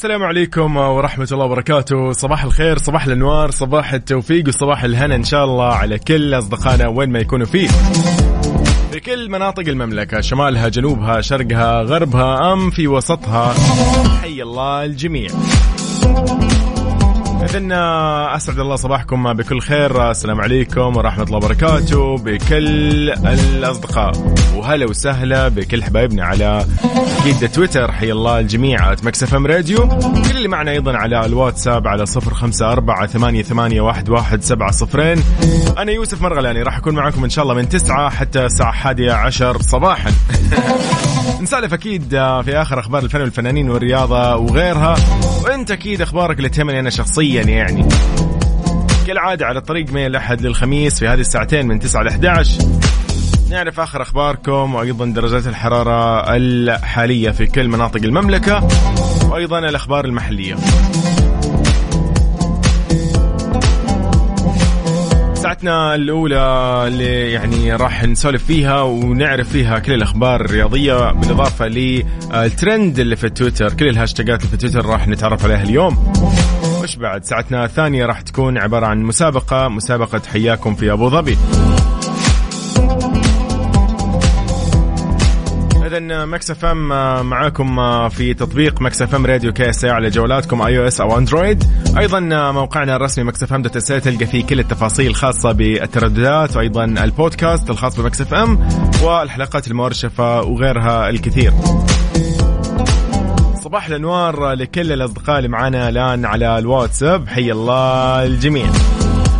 السلام عليكم ورحمة الله وبركاته. صباح الخير صباح الأنوار صباح التوفيق وصباح الهنا إن شاء الله على كل أصدقائنا وين ما يكونوا فيه. في كل مناطق المملكة شمالها جنوبها شرقها غربها أم في وسطها حي الله الجميع. إذن أسعد الله صباحكم بكل خير السلام عليكم ورحمة الله وبركاته بكل الأصدقاء. وهلا وسهلا بكل حبايبنا على أكيد تويتر حي الله الجميع Mix FM Radio كل اللي معنا أيضا على الواتساب على صفر خمسة أربعة ثمانية, ثمانية واحد, واحد سبعة صفرين. أنا يوسف مرغلاني راح أكون معكم إن شاء الله من تسعة حتى الساعة حادية عشر صباحا. نسالف أكيد في آخر أخبار الفن والفنانين والرياضة وغيرها. وأنت أكيد أخبارك اللي تهمني أنا شخصيا. يعني. كالعادة على الطريق من الأحد للخميس في هذه الساعتين من 9 ل 11 نعرف آخر أخباركم وأيضا درجات الحرارة الحالية في كل مناطق المملكة وأيضا الأخبار المحلية. ساعتنا الأولى اللي يعني راح نسولف فيها ونعرف فيها كل الأخبار الرياضية بالإضافة للترند اللي في تويتر. كل الهاشتاجات اللي في تويتر راح نتعرف عليها اليوم. وش بعد؟ ساعتنا الثانية راح تكون عبارة عن مسابقة. مسابقة حياكم في أبو ظبي. اذا Mix FM معاكم في تطبيق Mix FM Radio KSA على جوالاتكم iOS أو أندرويد. أيضا موقعنا الرسمي Mix FM dot تلقى فيه كل التفاصيل الخاصة بالترددات وأيضا البودكاست الخاص ب Mix FM والحلقات المرشفة وغيرها الكثير. صباح الأنوار لكل الأصدقاء اللي معانا الآن على الواتساب. حي الله الجميع.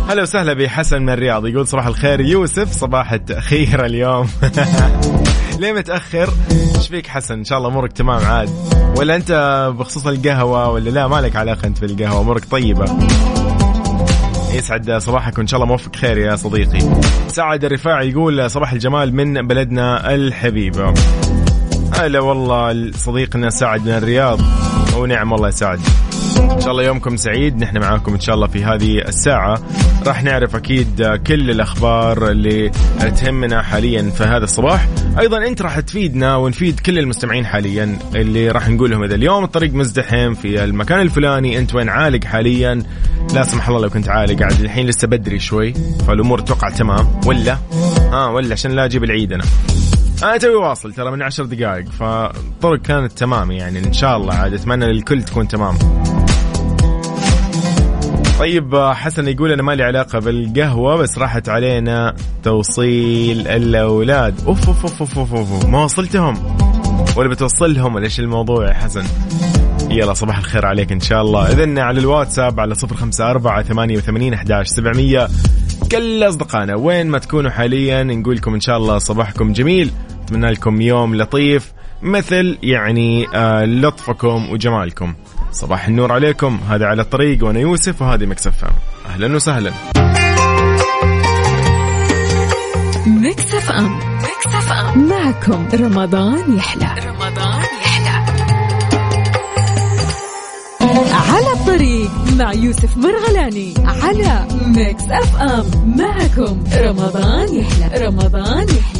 هلا وسهلا بحسن من الرياض. يقول صباح الخير يوسف صباح التأخير اليوم. ليه متأخر؟ إيش فيك حسن؟ إن شاء الله أمورك تمام عاد. ولا أنت بخصوص القهوة ولا لا؟ مالك علاقة أنت في القهوه أمورك طيبة. يسعد صباحك وإن شاء الله موفق خير يا صديقي. سعد الرفاعي يقول صباح الجمال من بلدنا الحبيبة. هلا والله صديقنا سعد من الرياض. ونعم والله سعد. إن شاء الله يومكم سعيد. نحن معاكم إن شاء الله في هذه الساعة. راح نعرف أكيد كل الأخبار اللي تهمنا حاليا في هذا الصباح. أيضا أنت راح تفيدنا ونفيد كل المستمعين حاليا اللي راح نقول لهم إذا اليوم الطريق مزدحم في المكان الفلاني أنت وين عالق حاليا؟ لا سمح الله لو كنت عالق. عاد الحين لسه بدري شوي فالأمور تتوقع تمام. ولا؟ آه ولا عشان لا أجيب العيد أنا. أنا توي واصل ترى من عشر دقائق فالطرق كانت تمام يعني إن شاء الله عاد أتمنى للكل تكون تمام. طيب حسن يقول أنا ما لي علاقة بالقهوة بس راحت علينا توصيل الأولاد. أوف أوف أوف أوف, أوف, أوف. ما وصلتهم. ولا بتوصلهم؟ ولا إيش الموضوع يا حسن؟ يلا صباح الخير عليك إن شاء الله. اذا على الواتساب على صفر خمسة أربعة ثمانية وثمانين أحداش سبعمية. كل أصدقائنا وين ما تكونوا حاليا نقول لكم إن شاء الله صباحكم جميل. أتمنى لكم يوم لطيف مثل يعني آه لطفكم وجمالكم. صباح النور عليكم. هذا على الطريق وأنا يوسف وهذه Mix FM أهلا وسهلا. Mix FM Mix FM. معكم رمضان يحلى رمضان يحلى. على الطريق مع يوسف مرغلاني على Mix FM. معكم رمضان يحلى. رمضان يحلى.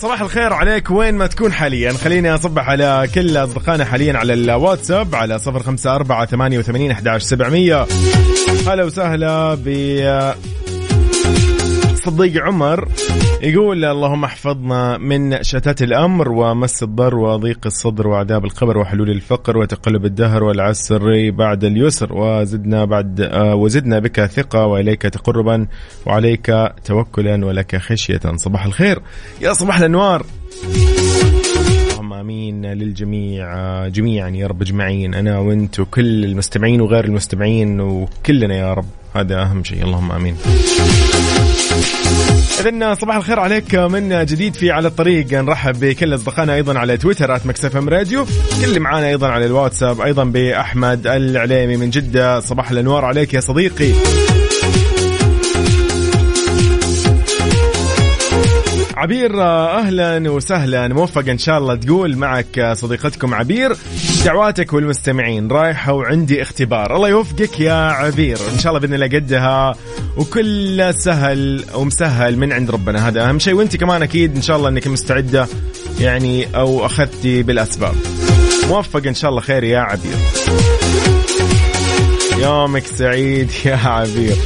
صباح الخير عليك. وين ما تكون حاليا. خليني أصبح على كل أصدقائنا حاليا على الواتساب على صفر خمسة أربعة ثمانية وثمانين أحداش سبعمية. هلا وسهلا ب الصديق عمر يقول اللهم احفظنا من شتات الأمر ومس الضر وضيق الصدر وعذاب القبر وحلول الفقر وتقلب الدهر والعسر بعد اليسر وزدنا بعد آه، وزدنا بك ثقة وإليك تقربا وعليك توكلا ولك خشية. صباح الخير. يا صباح الأنوار. اللهم آمين للجميع آه، جميعا يا رب اجمعين. أنا وأنت وكل المستمعين وغير المستمعين وكلنا يا رب. هذا أهم شيء. اللهم آمين. إذن صباح الخير عليك من جديد في على الطريق. نرحب بكل أصدقائنا أيضا على تويتر مكسف إم راديو. كل اللي معانا أيضا على الواتساب أيضا بأحمد العليمي من جدة. صباح الأنوار عليك يا صديقي. عبير أهلا وسهلا. موفق إن شاء الله تقول معك صديقتكم عبير دعواتك والمستمعين. رايحة وعندي اختبار. الله يوفقك يا عبير. إن شاء الله بإذن الله قدها. وكل سهل ومسهل من عند ربنا. هذا أهم شيء. وأنت كمان أكيد إن شاء الله إنك مستعدة يعني أو أخذتي بالأسباب. موفق إن شاء الله خير يا عبير. يومك سعيد يا عبير.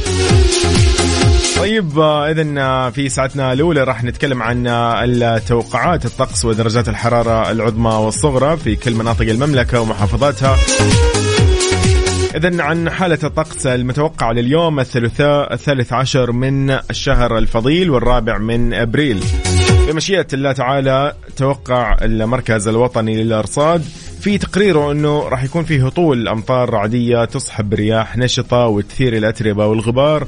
طيب اذا في ساعتنا الأولى راح نتكلم عن التوقعات الطقس ودرجات الحرارة العظمى والصغرى في كل مناطق المملكة ومحافظاتها. إذا عن حالة الطقس المتوقع لليوم الثلاثاء الثالث عشر من الشهر الفضيل والرابع من أبريل. بمشيئة الله تعالى توقع المركز الوطني للأرصاد في تقريره أنه راح يكون فيه هطول أمطار رعدية تصحب برياح نشطة وتثير الأتربة والغبار.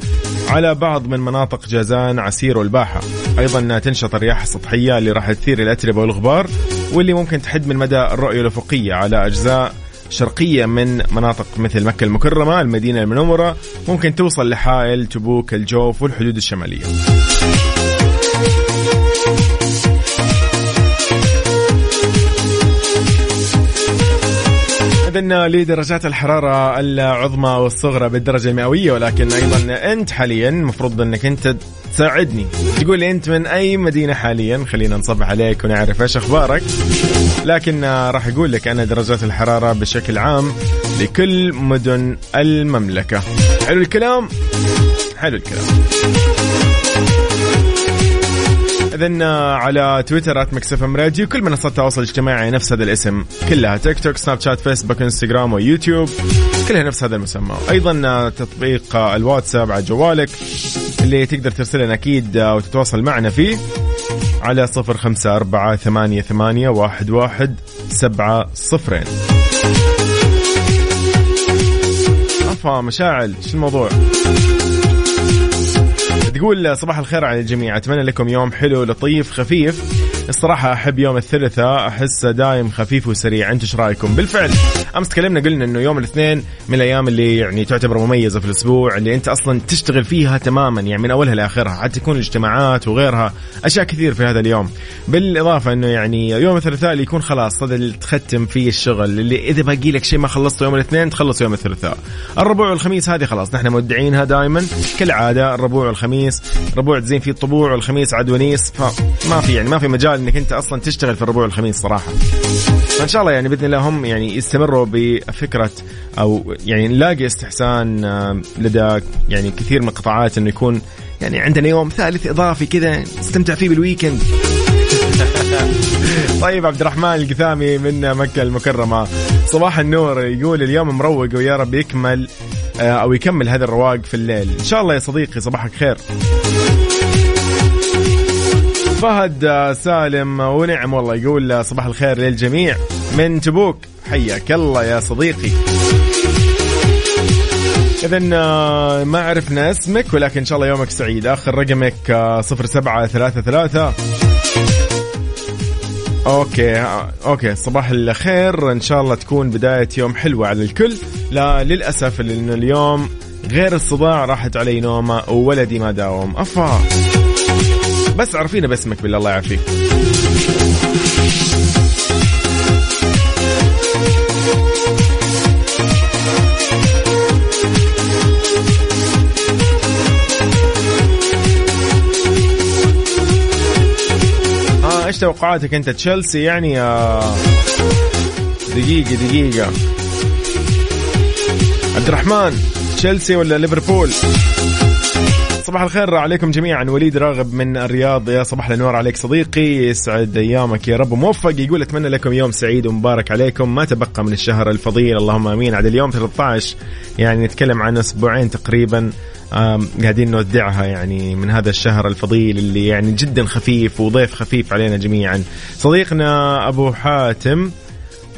على بعض من مناطق جازان عسير والباحة. أيضا تنشط الرياح السطحية اللي راح تثير الأتربة والغبار واللي ممكن تحد من مدى الرؤية الأفقية على أجزاء شرقية من مناطق مثل مكة المكرمة المدينة المنورة. ممكن توصل لحائل تبوك الجوف والحدود الشمالية. إذن لدرجات الحرارة العظمى والصغرى بالدرجة المئوية ولكن أيضا أنت حاليا المفروض أنك أنت تساعدني. تقول لي أنت من أي مدينة حاليا؟ خلينا نصبح عليك ونعرف إيش أخبارك. لكن راح أقول لك أنا درجات الحرارة بشكل عام لكل مدن المملكة. حلو الكلام؟ حلو الكلام. اذا على تويتر @Mix FM Radio كل منصات التواصل الاجتماعي نفس هذا الاسم كلها تيك توك سناب شات فيسبوك انستغرام ويوتيوب كلها نفس هذا المسمى. أيضا تطبيق الواتساب على جوالك اللي تقدر ترسل لنا أكيد وتتواصل معنا فيه على صفر خمسة أربعة ثمانية, ثمانية واحد, واحد سبعة صفرين. أفا مشاعل شو الموضوع؟ تقول صباح الخير على الجميع. أتمنى لكم يوم حلو لطيف خفيف. الصراحة أحب يوم الثلاثاء أحسه دايم خفيف وسريع. أنتم إيش رأيكم؟ بالفعل. أمس تكلمنا قلنا أنه يوم الاثنين من الأيام اللي يعني تعتبر مميزة في الأسبوع اللي أنت أصلا تشتغل فيها تماما يعني من أولها لآخرها. حتى تكون الاجتماعات وغيرها أشياء كثير في هذا اليوم. بالإضافة أنه يعني يوم الثلاثاء اللي يكون خلاص هذا اللي تختم فيه الشغل اللي إذا باقي لك شيء ما خلصته يوم الاثنين تخلص يوم الثلاثاء. الربوع والخميس هذه خلاص نحن مودعينها دائما كالعادة الربوع والخميس ربوع تزين فيه الطبوع والخميس عاد ونيس فما في يعني ما في مجال إنك أنت أصلا تشتغل في الربوع والخميس صراحة. فإن شاء الله يعني بإذن الله هم يعني يستمروا بفكرة أو يعني نلاقي استحسان لدى يعني كثير من القطاعات إنه يكون يعني عندنا يوم ثالث إضافي كذا نستمتع فيه بالويكند. طيب عبد الرحمن القثامي من مكة المكرمة. صباح النور يقول اليوم مروق ويا رب يكمل آه، أو يكمل هذا الرواق في الليل. إن شاء الله يا صديقي صباحك خير. فهد سالم ونعم والله يقول صباح الخير للجميع. من تبوك حياك الله يا صديقي. إذا ما عرفنا اسمك ولكن إن شاء الله يومك سعيد. آخر رقمك صفر سبعة ثلاثة ثلاثة. أوكي أوكي صباح الخير. إن شاء الله تكون بداية يوم حلوة على الكل. لا للأسف لأنه اليوم غير الصداع راحت علي نومة وولدي ما داوم. أفا. بس عرفينا باسمك بالله الله يعافيك. آه إيش توقعاتك أنت؟ تشيلسي يعني آه دقيقة دقيقة. عبد الرحمن تشيلسي ولا ليفربول؟ صباح الخير عليكم جميعا. وليد راغب من الرياض. يا صباح الأنوار عليك صديقي. يسعد ايامك يا رب. موفق يقول أتمنى لكم يوم سعيد ومبارك عليكم. ما تبقى من الشهر الفضيل. اللهم آمين. عاد اليوم 13 يعني نتكلم عن أسبوعين تقريبا قاعدين نودعها يعني من هذا الشهر الفضيل اللي يعني جدا خفيف وضيف خفيف علينا جميعا. صديقنا أبو حاتم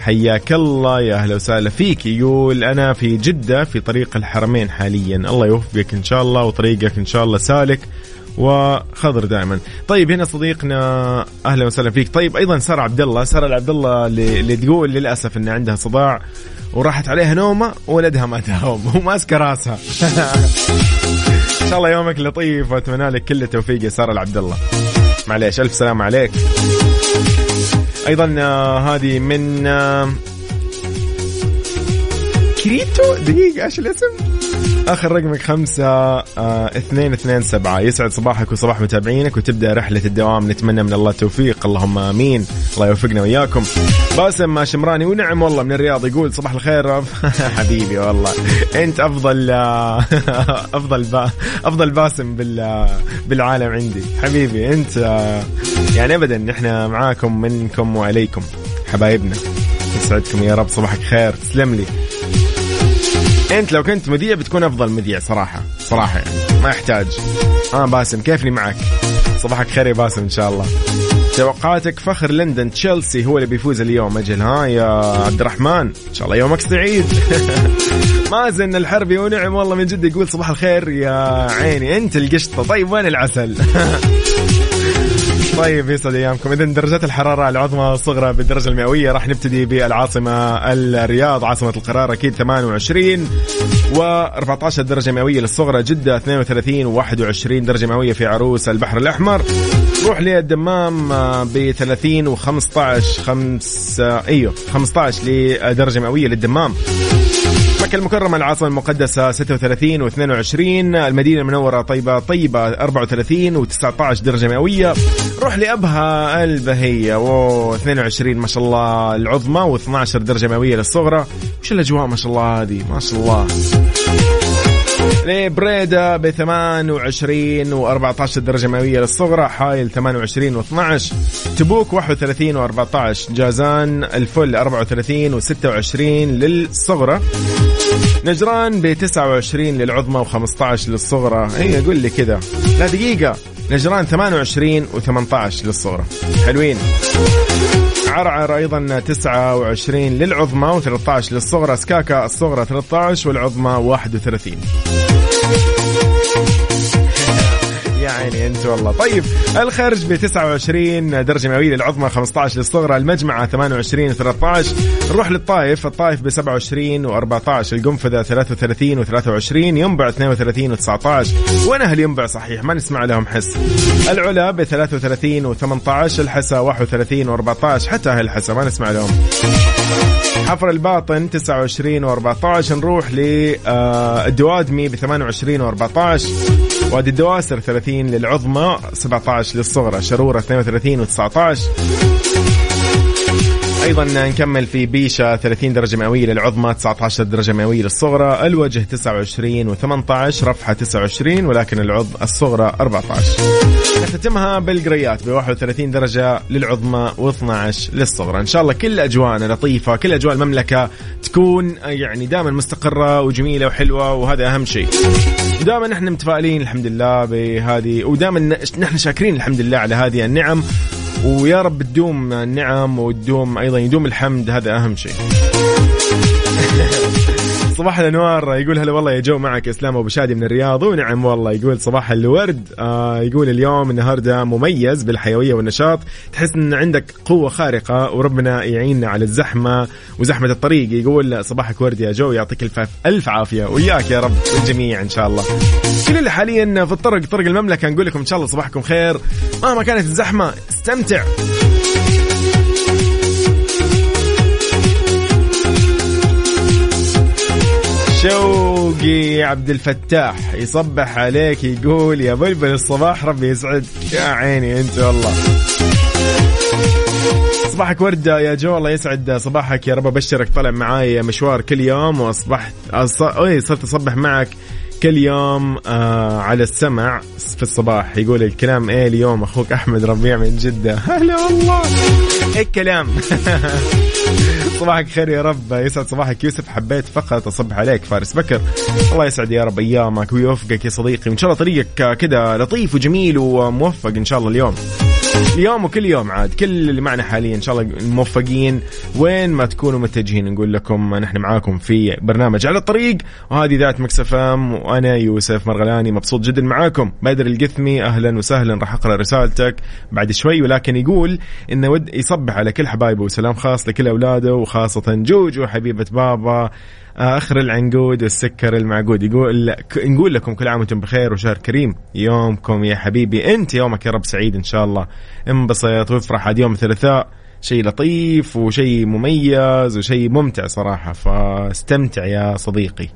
حياك الله يا أهلا وسهلا فيك يقول أنا في جدة في طريق الحرمين حاليا. الله يوفقك إن شاء الله وطريقك إن شاء الله سالك وخضر دائما. طيب هنا صديقنا أهلا وسهلا فيك. طيب أيضا سارة عبد الله. سارة عبد الله اللي تقول للأسف ان عندها صداع وراحت عليها نومة وولدها ما داوم وماسكة راسها. إن شاء الله يومك لطيف وأتمنى لك كل التوفيق يا سارة عبد الله. معليش ألف سلامه عليك. أيضا آه، هذه من آه، كريتو دقيقة إيش الاسم؟ آخر رقمك خمسة آه اثنين اثنين سبعة. يسعد صباحك وصباح متابعينك وتبدأ رحلة الدوام. نتمنى من الله التوفيق. اللهم آمين. الله يوفقنا وياكم باسم شمراني. ونعم والله من الرياض يقول صباح الخير. حبيبي والله. أنت أفضل آه أفضل با أفضل باسم بال بالعالم عندي. حبيبي أنت آه يعني ابدا إحنا معاكم منكم وعليكم. حبايبنا يسعدكم. يا رب صباحك خير. تسلم لي. أنت لو كنت مذيع بتكون أفضل مذيع صراحة. صراحة يعني. ما يحتاج. آه باسم كيفني معك؟ صباحك خير يا باسم إن شاء الله. توقعاتك فخر لندن تشيلسي هو اللي بيفوز اليوم. أجل ها يا عبد الرحمن؟ إن شاء الله يومك سعيد. مازن الحربي ونعم والله من جد يقول صباح الخير يا عيني. أنت القشطة. طيب وين العسل؟ طيب يسعد ايامكم اذا درجات الحرارة العظمى الصغرى بالدرجة المئوية راح نبتدي بالعاصمة الرياض عاصمة القرار أكيد 28 و14 درجة مئوية للصغرى جدة 32 و21 درجة مئوية في عروس البحر الأحمر. نروح للدمام ب 30 و15 5 أيوه 15 لدرجة مئوية للدمام. مكة المكرمة العاصمة المقدسة 36 و22 المدينة المنورة طيبة طيبة 34 و19 درجة مئوية. روح لأبها البهية. و 22 ما شاء الله العظمى و12 درجة مئوية للصغرى. وش الأجواء ما شاء الله هذه؟ ما شاء الله. لبريدة ب 28 و14 درجة مئوية للصغرى حايل 28 و12 تبوك 31 و14 جازان الفل 34 و26 للصغرى. نجران ب 29 للعظمى و15 للصغرى. اي قول لي كذا. لا دقيقة. نجران 28 و18 للصغرى حلوين. عرعر أيضا 29 للعظمى و13 للصغرى. سكاكا الصغرى 13 والعظمى 31 عيني انت والله طيب الخرج ب 29 درجة مئوية للعظمى 15 للصغرى المجمعة 28 13 نروح للطائف الطائف ب 27 و14 القنفذة 33 و23 ينبع 32 و19 وين أهل ينبع صحيح؟ ما نسمع لهم حس. العلا ب 33 و18 الحسا 31 و14 حتى أهل الحسا ما نسمع لهم. حفر الباطن 29 و14 نروح للدوادمي ب 28 و14 وادي الدواسر 30 للعظمى 17 للصغرى شرورة 32 و19 أيضا نكمل في بيشا 30 درجة مئوية للعظمى 19 درجة مئوية للصغرى الوجه 29 و18 رفحه 29 ولكن العظ الصغرى 14 نختتمها بالقريات ب 31 درجة للعظمى و12 للصغرى. إن شاء الله كل اجواءنا لطيفة كل أجواء المملكة تكون يعني دائما مستقرة وجميلة وحلوة وهذا أهم شيء. دائما نحن متفائلين الحمد لله بهذه ودائما نحن شاكرين الحمد لله على هذه النعم. ويا رب تدوم النعم وتدوم أيضا يدوم الحمد هذا أهم شيء. صباح الانوار. يقول هلا والله يا جو معك اسلام ابو شادي من الرياض. ونعم والله. يقول صباح الورد. آه يقول اليوم النهارده مميز بالحيويه والنشاط. تحس إن عندك قوة خارقة وربنا يعيننا على الزحمة وزحمة الطريق. يقول صباحك ورد يا جو يعطيك الف الف عافية. وياك يا رب والجميع إن شاء الله. كل اللي حاليا في الطرق طرق المملكة؟ نقول لكم إن شاء الله صباحكم خير. مهما كانت الزحمة استمتع. شوقي عبد الفتاح يصبح عليك يقول يا بلبل الصباح ربي يسعدك. يا عيني أنت والله. صباحك وردة يا جو الله يسعد صباحك. يا رب أبشرك طلع معاي مشوار كل يوم وأصبحت أص... أي صرت أصبح معك كل يوم آه على السمع في الصباح. يقول الكلام إيه اليوم؟ أخوك أحمد ربيع من جدة. هلا والله. إيه الكلام؟ صباحك خير يا رب. يسعد صباحك يوسف. حبيت فقط أصبح عليك. فارس بكر. الله يسعد يا رب أيامك ويوفقك يا صديقي. وإن شاء الله طريقك كذا لطيف وجميل وموفق إن شاء الله اليوم. اليوم وكل يوم عاد كل اللي معنا حاليا إن شاء الله موفقين. وين ما تكونوا متجهين نقول لكم نحن معاكم في برنامج على الطريق. وهذه ذات مكسف إم وأنا يوسف مرغلاني مبسوط جدا معاكم. بدر القثمي أهلا وسهلا راح أقرأ رسالتك بعد شوي ولكن يقول إنه ود يصبح على كل حبايبه وسلام خاص لكل أولاده وخاصة جوجو حبيبة بابا. آخر العنقود والسكر المعقود. يقول نقول لكم كل عام وأنتم بخير وشهر كريم. يومكم يا حبيبي انت يومك يا رب سعيد إن شاء الله. انبسط وافرح عاد يوم الثلاثاء. شيء لطيف وشيء مميز وشيء ممتع صراحة. فاستمتع يا صديقي.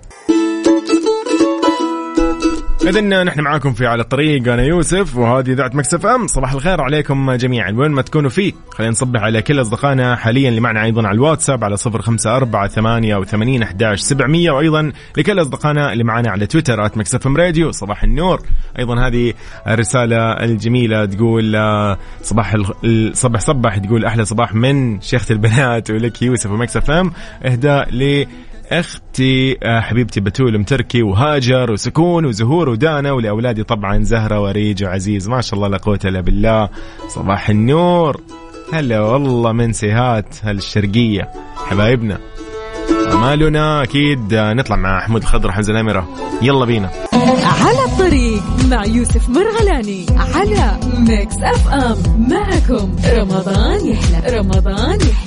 إذا نحن معاكم في على الطريق أنا يوسف وهذه ذات Mix FM. صباح الخير عليكم جميعا. وين ما تكونوا فيه خلينا نصبح على كل أصدقائنا حاليا اللي معنا أيضا على الواتساب على صفر خمسة أربعة ثمانية وثمانين أحداش سبعمية وأيضا لكل أصدقائنا اللي معنا على تويتر Mix FM Radio. صباح النور. أيضا هذه الرسالة الجميلة تقول آه، صباح صبح صبح تقول أحلى صباح من شيخة البنات ولك يوسف ومكسف أم. إهداء ل أختي آه، حبيبتي بتول متركي وهاجر وسكون وزهور ودانا ولأولادي طبعا زهرة وريج وعزيز. ما شاء الله لا قوة إلا بالله. صباح النور. هلا والله من سيهات هالشرقية حبايبنا. مالنا أكيد آه، نطلع مع حمود الخضر وحمزة الأميرة. يلا بينا. على الطريق مع يوسف مرغلاني على Mix FM. معكم رمضان يحلى رمضان يحلى.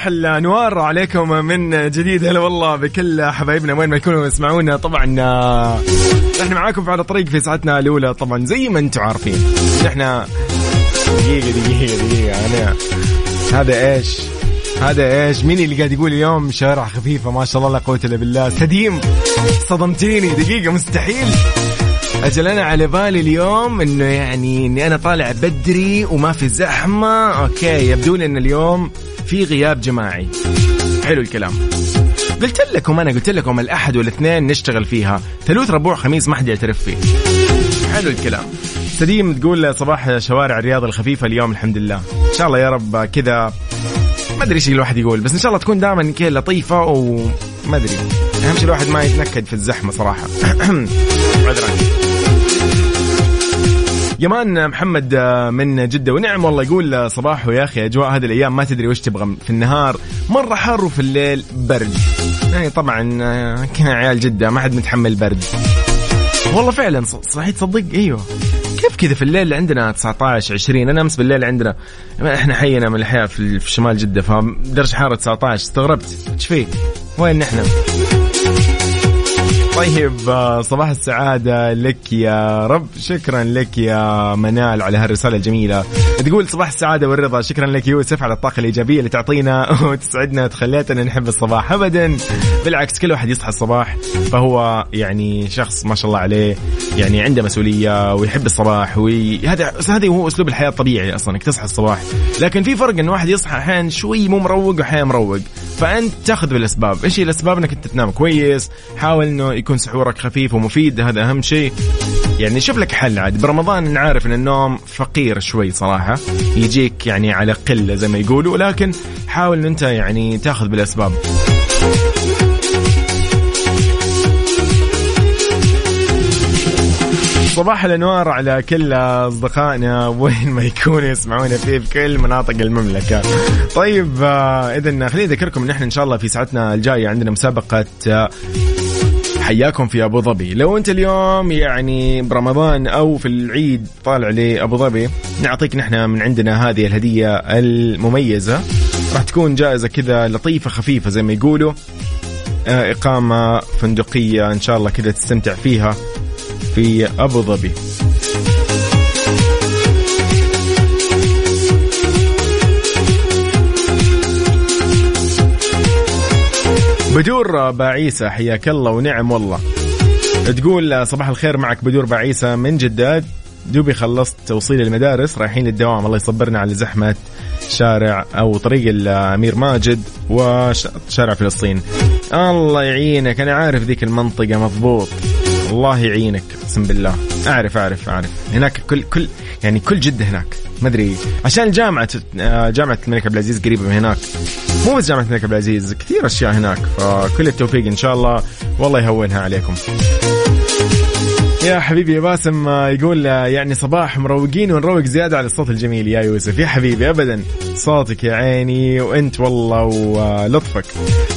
صباح الانوار عليكم من جديد. هلا والله بكل حبايبنا وين ما يكونوا يسمعونا. طبعا آه، إحنا معاكم على طريق في ساعتنا الأولى. طبعا زي ما أنتم عارفين إحنا دقيقة دقيقة دقيقة. أنا هذا إيش؟ هذا إيش؟ مين اللي قاعد يقول اليوم شارع خفيفة ما شاء الله لا قوة إلا بالله. سديم صدمتيني. دقيقة مستحيل. أجل أنا على بالي اليوم إنه يعني إني أنا طالع بدري وما في زحمة. أوكي يبدو لي إن اليوم في غياب جماعي. حلو الكلام. قلت لكم أنا قلت لكم الأحد والإثنين نشتغل فيها. ثلاث ربوع خميس ما حد يعترف فيه. حلو الكلام. سليم تقول صباح شوارع الرياض الخفيفة اليوم الحمد لله. إن شاء الله يا رب كذا. ما أدري إيش الواحد يقول بس إن شاء الله تكون دائما كذا لطيفة وما أدري. أهم شيء الواحد ما يتنكد في الزحمة صراحة. عذرا. يمان محمد من جدة ونعم والله يقول صباحه يا أخي أجواء هذه الأيام ما تدري وش تبغى في النهار. مرة حر وفي الليل برد. يعني طبعا كنا عيال جدة ما حد متحمل برد. والله فعلا صحيح تصدق أيوه. كيف كذا في الليل عندنا 19 20 أنا أمس بالليل عندنا إحنا حينا من الاحياء في شمال جدة فدرجة حرارة 19 استغربت. إيش فيه؟ وين نحن؟ طيب آه، صباح السعادة لك يا رب. شكرا لك يا منال على هالرسالة الجميلة. تقول صباح السعادة والرضا. شكرا لك يوسف على الطاقة الإيجابية اللي تعطينا وتسعدنا تخليتنا نحب الصباح. أبدا بالعكس كل واحد يصحى الصباح فهو يعني شخص ما شاء الله عليه يعني عنده مسؤولية ويحب الصباح وهذا هذا هو أسلوب الحياة الطبيعي أصلا إنك تصحى الصباح. لكن في فرق إن واحد يصحى أحيانا شوي مو مروق وأحيانا مروق. فأنت تأخذ بالأسباب. إيش هي الأسباب؟ إنك أنت تنام كويس حاول إنه يكون سحورك خفيف ومفيد هذا أهم شيء. يعني شوف لك حل عاد. برمضان نعرف إن النوم فقير شوي صراحة. يجيك يعني على قلة زي ما يقولوا ولكن حاول إن أنت يعني تأخذ بالأسباب. صباح الأنوار على كل أصدقائنا. وين ما يكونوا يسمعونا فيه في كل مناطق المملكة. طيب آه، اذا خليني أذكركم إن إحنا إن شاء الله في ساعتنا الجاية عندنا مسابقة آه، حياكم في أبو ظبي. لو أنت اليوم يعني برمضان أو في العيد طالع لأبو ظبي نعطيك نحن من عندنا هذه الهدية المميزة. راح تكون جائزة كذا لطيفة خفيفة زي ما يقولوا. آه، إقامة فندقية إن شاء الله كذا تستمتع فيها في أبو ظبي. بدور باعيسة حياك الله ونعم والله. تقول صباح الخير معك بدور باعيسة من جدة. دوبي خلصت توصيل المدارس رايحين للدوام. الله يصبرنا على زحمة شارع أو طريق الأمير ماجد وشارع فلسطين. الله يعينك. أنا عارف ذيك المنطقة مضبوط. الله يعينك أقسم بالله. أعرف أعرف أعرف. هناك كل كل يعني كل جدة هناك. ما أدري. عشان جامعه جامعة الملك عبد العزيز قريبة من هناك. مو بس جامعة الملك عبد العزيز كثير أشياء هناك فكل التوفيق إن شاء الله. والله يهونها عليكم. يا حبيبي يا باسم يقول يعني صباح مروقين ونروق زيادة على الصوت الجميل يا يوسف. يا حبيبي أبدا. صوتك يا عيني وأنت والله ولطفك.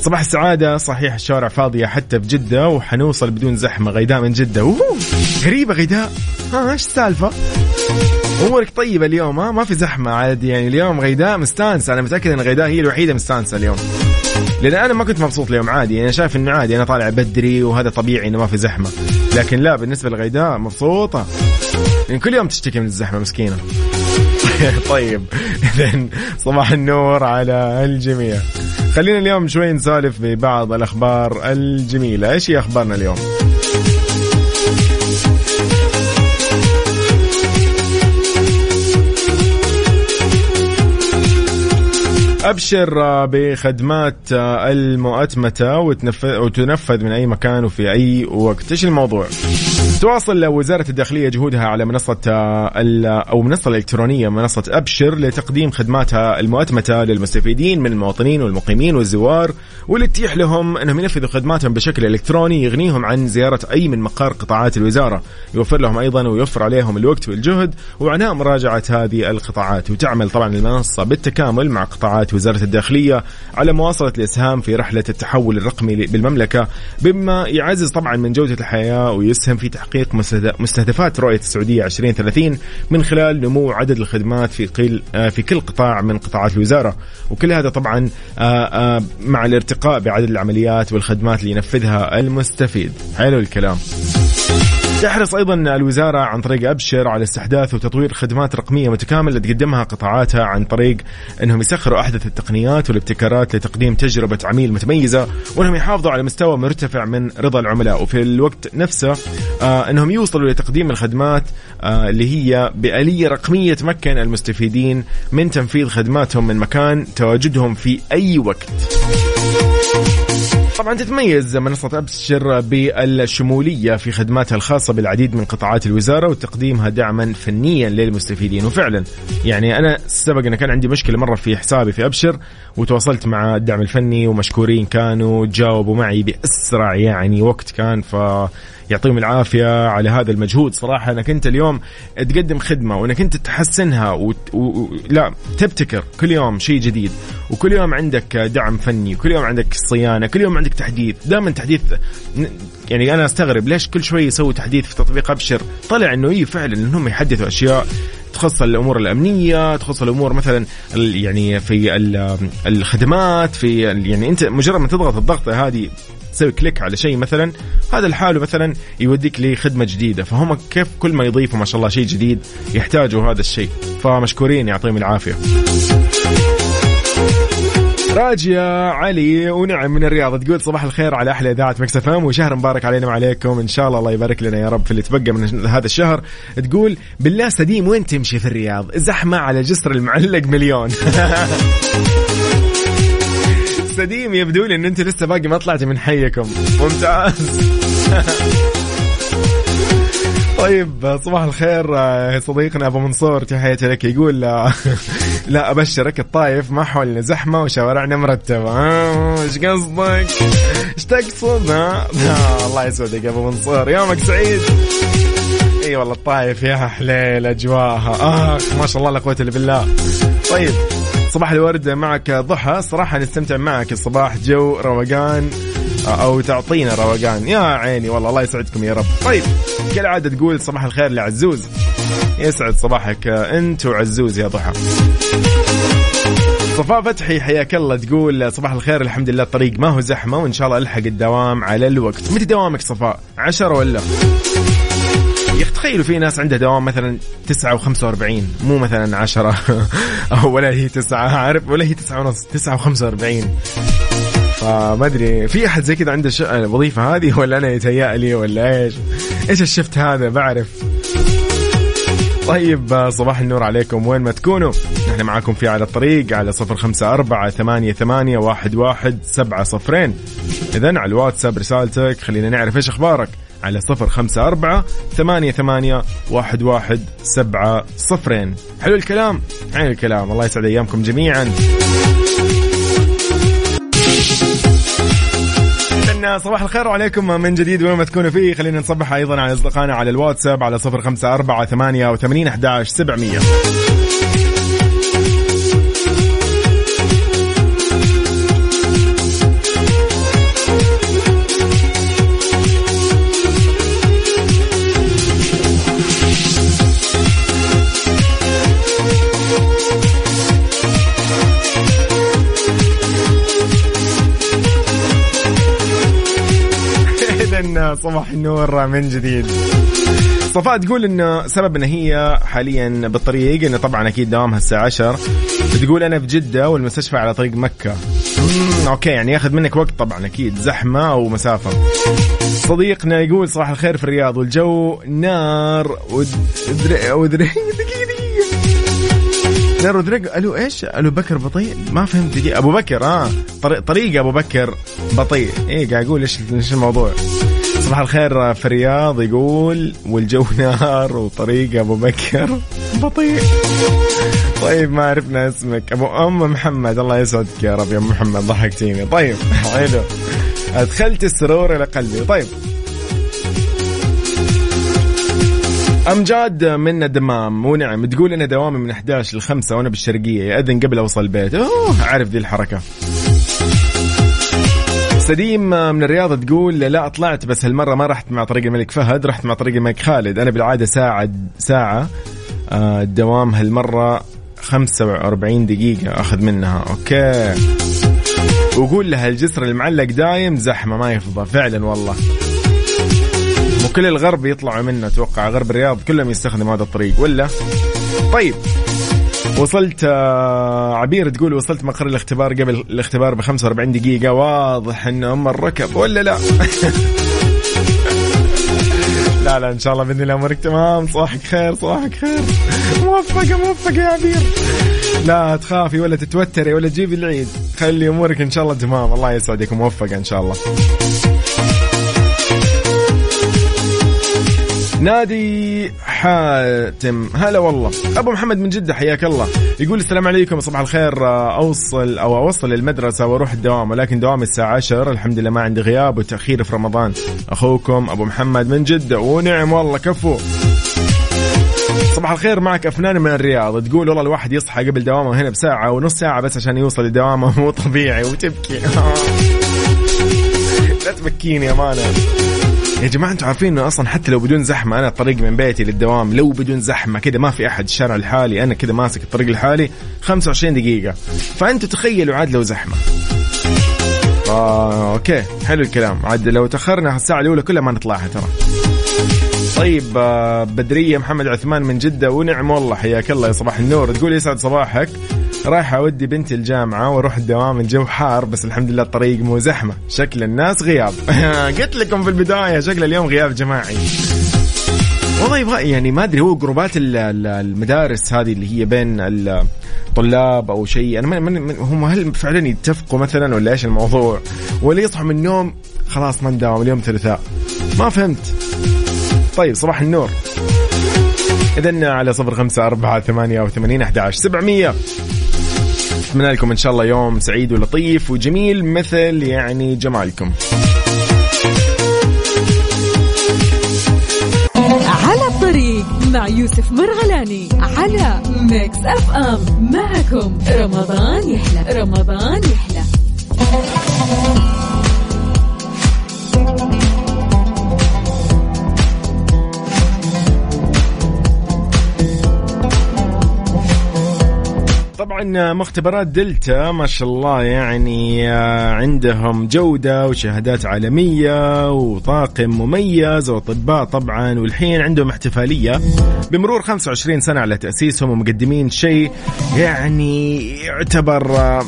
صباح السعادة صحيح الشوارع فاضية حتى في جدة وحنوصل بدون زحمة غيداء من جدة. أوه غريبة غيداء. ها إيش السالفة؟ أمورك طيبة اليوم ها؟ ما في زحمة عادي يعني. اليوم غيداء مستانسة أنا متأكد أن غيداء هي الوحيدة مستانسة اليوم. لأن أنا ما كنت مبسوط اليوم عادي. أنا شايف إنه عادي أنا طالع بدري وهذا طبيعي إنه ما في زحمة. لكن لا بالنسبة لغيداء مبسوطة. يعني كل يوم تشتكي من الزحمة مسكينة. طيب. اذا صباح النور على الجميع. خلينا اليوم شوي نسولف ببعض الأخبار الجميلة. إيش هي أخبارنا اليوم؟ أبشر بخدمات المؤتمتة وتنفذ من أي مكان وفي أي وقت. إيش الموضوع؟ تواصل وزارة الداخلية جهودها على منصة أو منصة الالكترونيه منصة أبشر لتقديم خدماتها المؤتمتة للمستفيدين من المواطنين والمقيمين والزوار واللي تتيح لهم أنهم ينفذوا خدماتهم بشكل إلكتروني يغنيهم عن زيارة أي من مقار قطاعات الوزارة. يوفر لهم أيضا ويوفر عليهم الوقت والجهد وعناء مراجعة هذه القطاعات. وتعمل طبعا المنصة بالتكامل مع قطاعات وزارة الداخلية على مواصلة الإسهام في رحلة التحول الرقمي بالمملكة بما يعزز طبعا من جودة الحياة ويسهم في تحقيق مستهدفات رؤية السعودية 2030 من خلال نمو عدد الخدمات في كل في كل قطاع من قطاعات الوزارة. وكل هذا طبعا مع الارتقاء بعدد العمليات والخدمات اللي ينفذها المستفيد. حلو الكلام. تحرص أيضا الوزارة عن طريق أبشر على استحداث وتطوير خدمات رقمية متكاملة تقدمها قطاعاتها عن طريق إنهم يسخروا أحدث التقنيات والابتكارات لتقديم تجربة عميل متميزة وإنهم يحافظوا على مستوى مرتفع من رضا العملاء وفي الوقت نفسه آه إنهم يوصلوا لتقديم الخدمات آه اللي هي بآلية رقمية تمكن المستفيدين من تنفيذ خدماتهم من مكان تواجدهم في أي وقت. طبعا تتميز منصة أبشر بالشمولية في خدماتها الخاصة بالعديد من قطاعات الوزارة وتقديمها دعما فنيا للمستفيدين. وفعلا يعني أنا سبق أن كان عندي مشكلة مرة في حسابي في أبشر وتواصلت مع الدعم الفني ومشكورين كانوا جاوبوا معي بأسرع يعني وقت كان ف يعطيهم العافية على هذا المجهود. صراحة أنك أنت اليوم تقدم خدمة وأنك أنت تحسنها و... و... لا تبتكر. كل يوم شيء جديد. وكل يوم عندك دعم فني وكل يوم عندك صيانة كل يوم عندك تحديث. دائما تحديث يعني أنا أستغرب ليش كل شوي يسوي تحديث في تطبيق أبشر؟ طلع إنه إي فعلا انهم يحدثوا أشياء تخص الأمور الأمنية تخص الأمور مثلا يعني في الخدمات في يعني أنت مجرد ما تضغط الضغطة هذه تسوي click على شيء مثلا هذا لحاله مثلا يوديك لخدمة جديدة فهم كيف كل ما يضيفوا ما شاء الله شيء جديد يحتاجوا هذا الشيء. فمشكورين يعطيهم العافية. راجية علي ونعم من الرياض تقول صباح الخير على أحلى إذاعة Mix FM وشهر مبارك علينا وعليكم إن شاء الله الله يبارك لنا يا رب في اللي تبقى من هذا الشهر. تقول بالله سديم وين تمشي في الرياض؟ زحمة على جسر المعلق مليون. سديم يبدو لي إن أنت لسه باقي ما طلعتي من حيكم. ممتاز. طيب صباح الخير صديقنا أبو منصور. تحياتي لك. يقول لا أبشرك. الطايف ما حولنا زحمة وشوارعنا مرتبة. إيش قصدك؟ إيش تقصد؟ الله يسعدك يا أبو منصور. يومك سعيد. إي والله الطايف يا حليل اجواها اخ ما شاء الله لا قوة إلا بالله. طيب. صباح الورد معك ضحى. صراحة نستمتع معك. الصباح جو روقان أو تعطينا روقان. يا عيني والله الله يسعدكم يا رب. طيب كالعادة تقول صباح الخير لعزوز. يسعد صباحك أنت وعزوز يا ضحى. صفاء فتحي حياك الله تقول صباح الخير الحمد لله الطريق ما هو زحمة وإن شاء الله ألحق الدوام على الوقت. متى دوامك صفاء؟ عشرة ولا؟ تخيلوا في ناس عندها دوام مثلا 9 و45 مو مثلا 10 أو ولا هي 9 عارف؟ ولا هي 9 ونص 9 و45 فما أدري في أحد زي كذا عنده. الوظيفه هذه ولا أنا يتهيأ لي ولا إيش؟ إيش الشفت هذا؟ بعرف. طيب صباح النور عليكم. وين ما تكونوا نحن معاكم في على الطريق على صفر خمسة أربعة ثمانية, ثمانية واحد, واحد سبعة صفرين. إذا على الواتساب رسالتك خلينا نعرف إيش أخبارك. على صفر خمسة أربعة ثمانية, ثمانية واحد, واحد سبعة صفرين. حلو الكلام؟ حلو الكلام. الله يسعد أيامكم جميعا. صباح الخير عليكم من جديد وين ما تكونوا فيه. خلينا نصبح أيضا على أصدقائنا على الواتساب على صفر خمسة أربعة ثمانية وثمانين أحداش سبعمية. صباح النور من جديد. صفاء تقول انه سبب ان هي حاليا بالطريق انه طبعا أكيد دوامها الساعة 10 تقول أنا في جدة والمستشفى على طريق مكة. أوكي يعني ياخذ منك وقت طبعا أكيد. زحمة أو مسافه صديقنا يقول صباح الخير في الرياض والجو نار ودري ودري نار ودرق. ألو إيش؟ ألو بكر بطيء؟ ما فهمت دقيقة. أبو بكر آه. طريق أبو بكر بطيء. إيه قاعد أقول إيش إيش الموضوع؟ صباح الخير في الرياض يقول والجو نار وطريق أبو بكر. بطيء. طيب ما عرفنا اسمك. أبو أم محمد الله يسعدك يا رب. يا محمد ضحكتيني. طيب حلو. أدخلت السرور إلى قلبي. طيب. امجاد من الدمام. ونعم تقول أنا دوامي من 11 ل 5 وأنا بالشرقية. ياذن قبل أوصل البيت. أوه اعرف ذي الحركة. سليم من الرياض تقول لا طلعت بس هالمرة ما رحت مع طريق الملك فهد رحت مع طريق الملك خالد. أنا بالعادة ساعة ساعة آه، الدوام هالمرة 45 دقيقة أخذ منها. أوكي. وقول لها الجسر المعلق دايم زحمة ما يفضى. فعلا والله. وكل الغرب يطلعوا منه أتوقع. غرب الرياض كلهم يستخدموا هذا الطريق ولا؟ طيب. وصلت آه، عبير تقول وصلت مقر الاختبار قبل الاختبار ب 45 دقيقة. واضح إنه ام الركب ولا لا؟ لا لا إن شاء الله بإذن الله أمورك تمام. صباحك خير صباحك خير. موفقة موفقة يا عبير. لا تخافي ولا تتوتري ولا تجيبي العيد. خلي أمورك إن شاء الله تمام. الله يسعدك موفقة إن شاء الله. نادي حاتم. هلا والله. أبو محمد من جدة حياك الله. يقول السلام عليكم صباح الخير. أوصل أو أوصل المدرسة وأروح الدوام ولكن دوام الساعة 10 الحمد لله ما عندي غياب وتأخير في رمضان. أخوكم أبو محمد من جدة. ونعم والله كفو. صباح الخير معك أفنان من الرياض. تقول والله الواحد يصحى قبل دوامه هنا بساعة ونص ساعة بس عشان يوصل لدوامه. مو طبيعي وتبكي. لا تبكيني يا مانا يا جماعة أنتم عارفين إنه أصلا حتى لو بدون زحمة أنا الطريق من بيتي للدوام لو بدون زحمة كذا ما في أحد الشارع الحالي أنا كذا ماسك الطريق الحالي 25 دقيقة. فانتم تخيلوا عاد لو زحمة. آه، أوكي حلو الكلام. عاد لو تأخرنا الساعة الأولى كلها ما نطلعها ترى. طيب آه، بدرية محمد عثمان من جدة ونعم والله حياك الله يا صباح النور. تقول يسعد صباحك. رايح أودي بنتي الجامعة وأروح الدوام الجو حار بس الحمد لله الطريق مو زحمة. شكل الناس غياب. قلت لكم في البداية شكل اليوم غياب جماعي. والله يبغى يعني ما أدري هو جروبات المدارس هذه اللي هي بين الطلاب أو شيء. أنا من هم هل فعلا يتفقوا مثلا ولا إيش الموضوع؟ ولا يصحوا من النوم خلاص ما نداوم اليوم ثلاثاء. ما فهمت. طيب صباح النور. إذا على صفر خمسة أربعة ثمانية وثمانين أحد عشر. سبعمية. أتمنى لكم إن شاء الله يوم سعيد ولطيف وجميل مثل يعني جمالكم. على الطريق مع يوسف مرغلاني على Mix FM معكم رمضان يحلى رمضان يحلى. طبعا مختبرات دلتا ما شاء الله يعني آه، عندهم جودة وشهادات عالمية وطاقم مميز وأطباء طبعا والحين عندهم احتفالية بمرور 25 سنة على تأسيسهم ومقدمين شيء يعني يعتبر آه،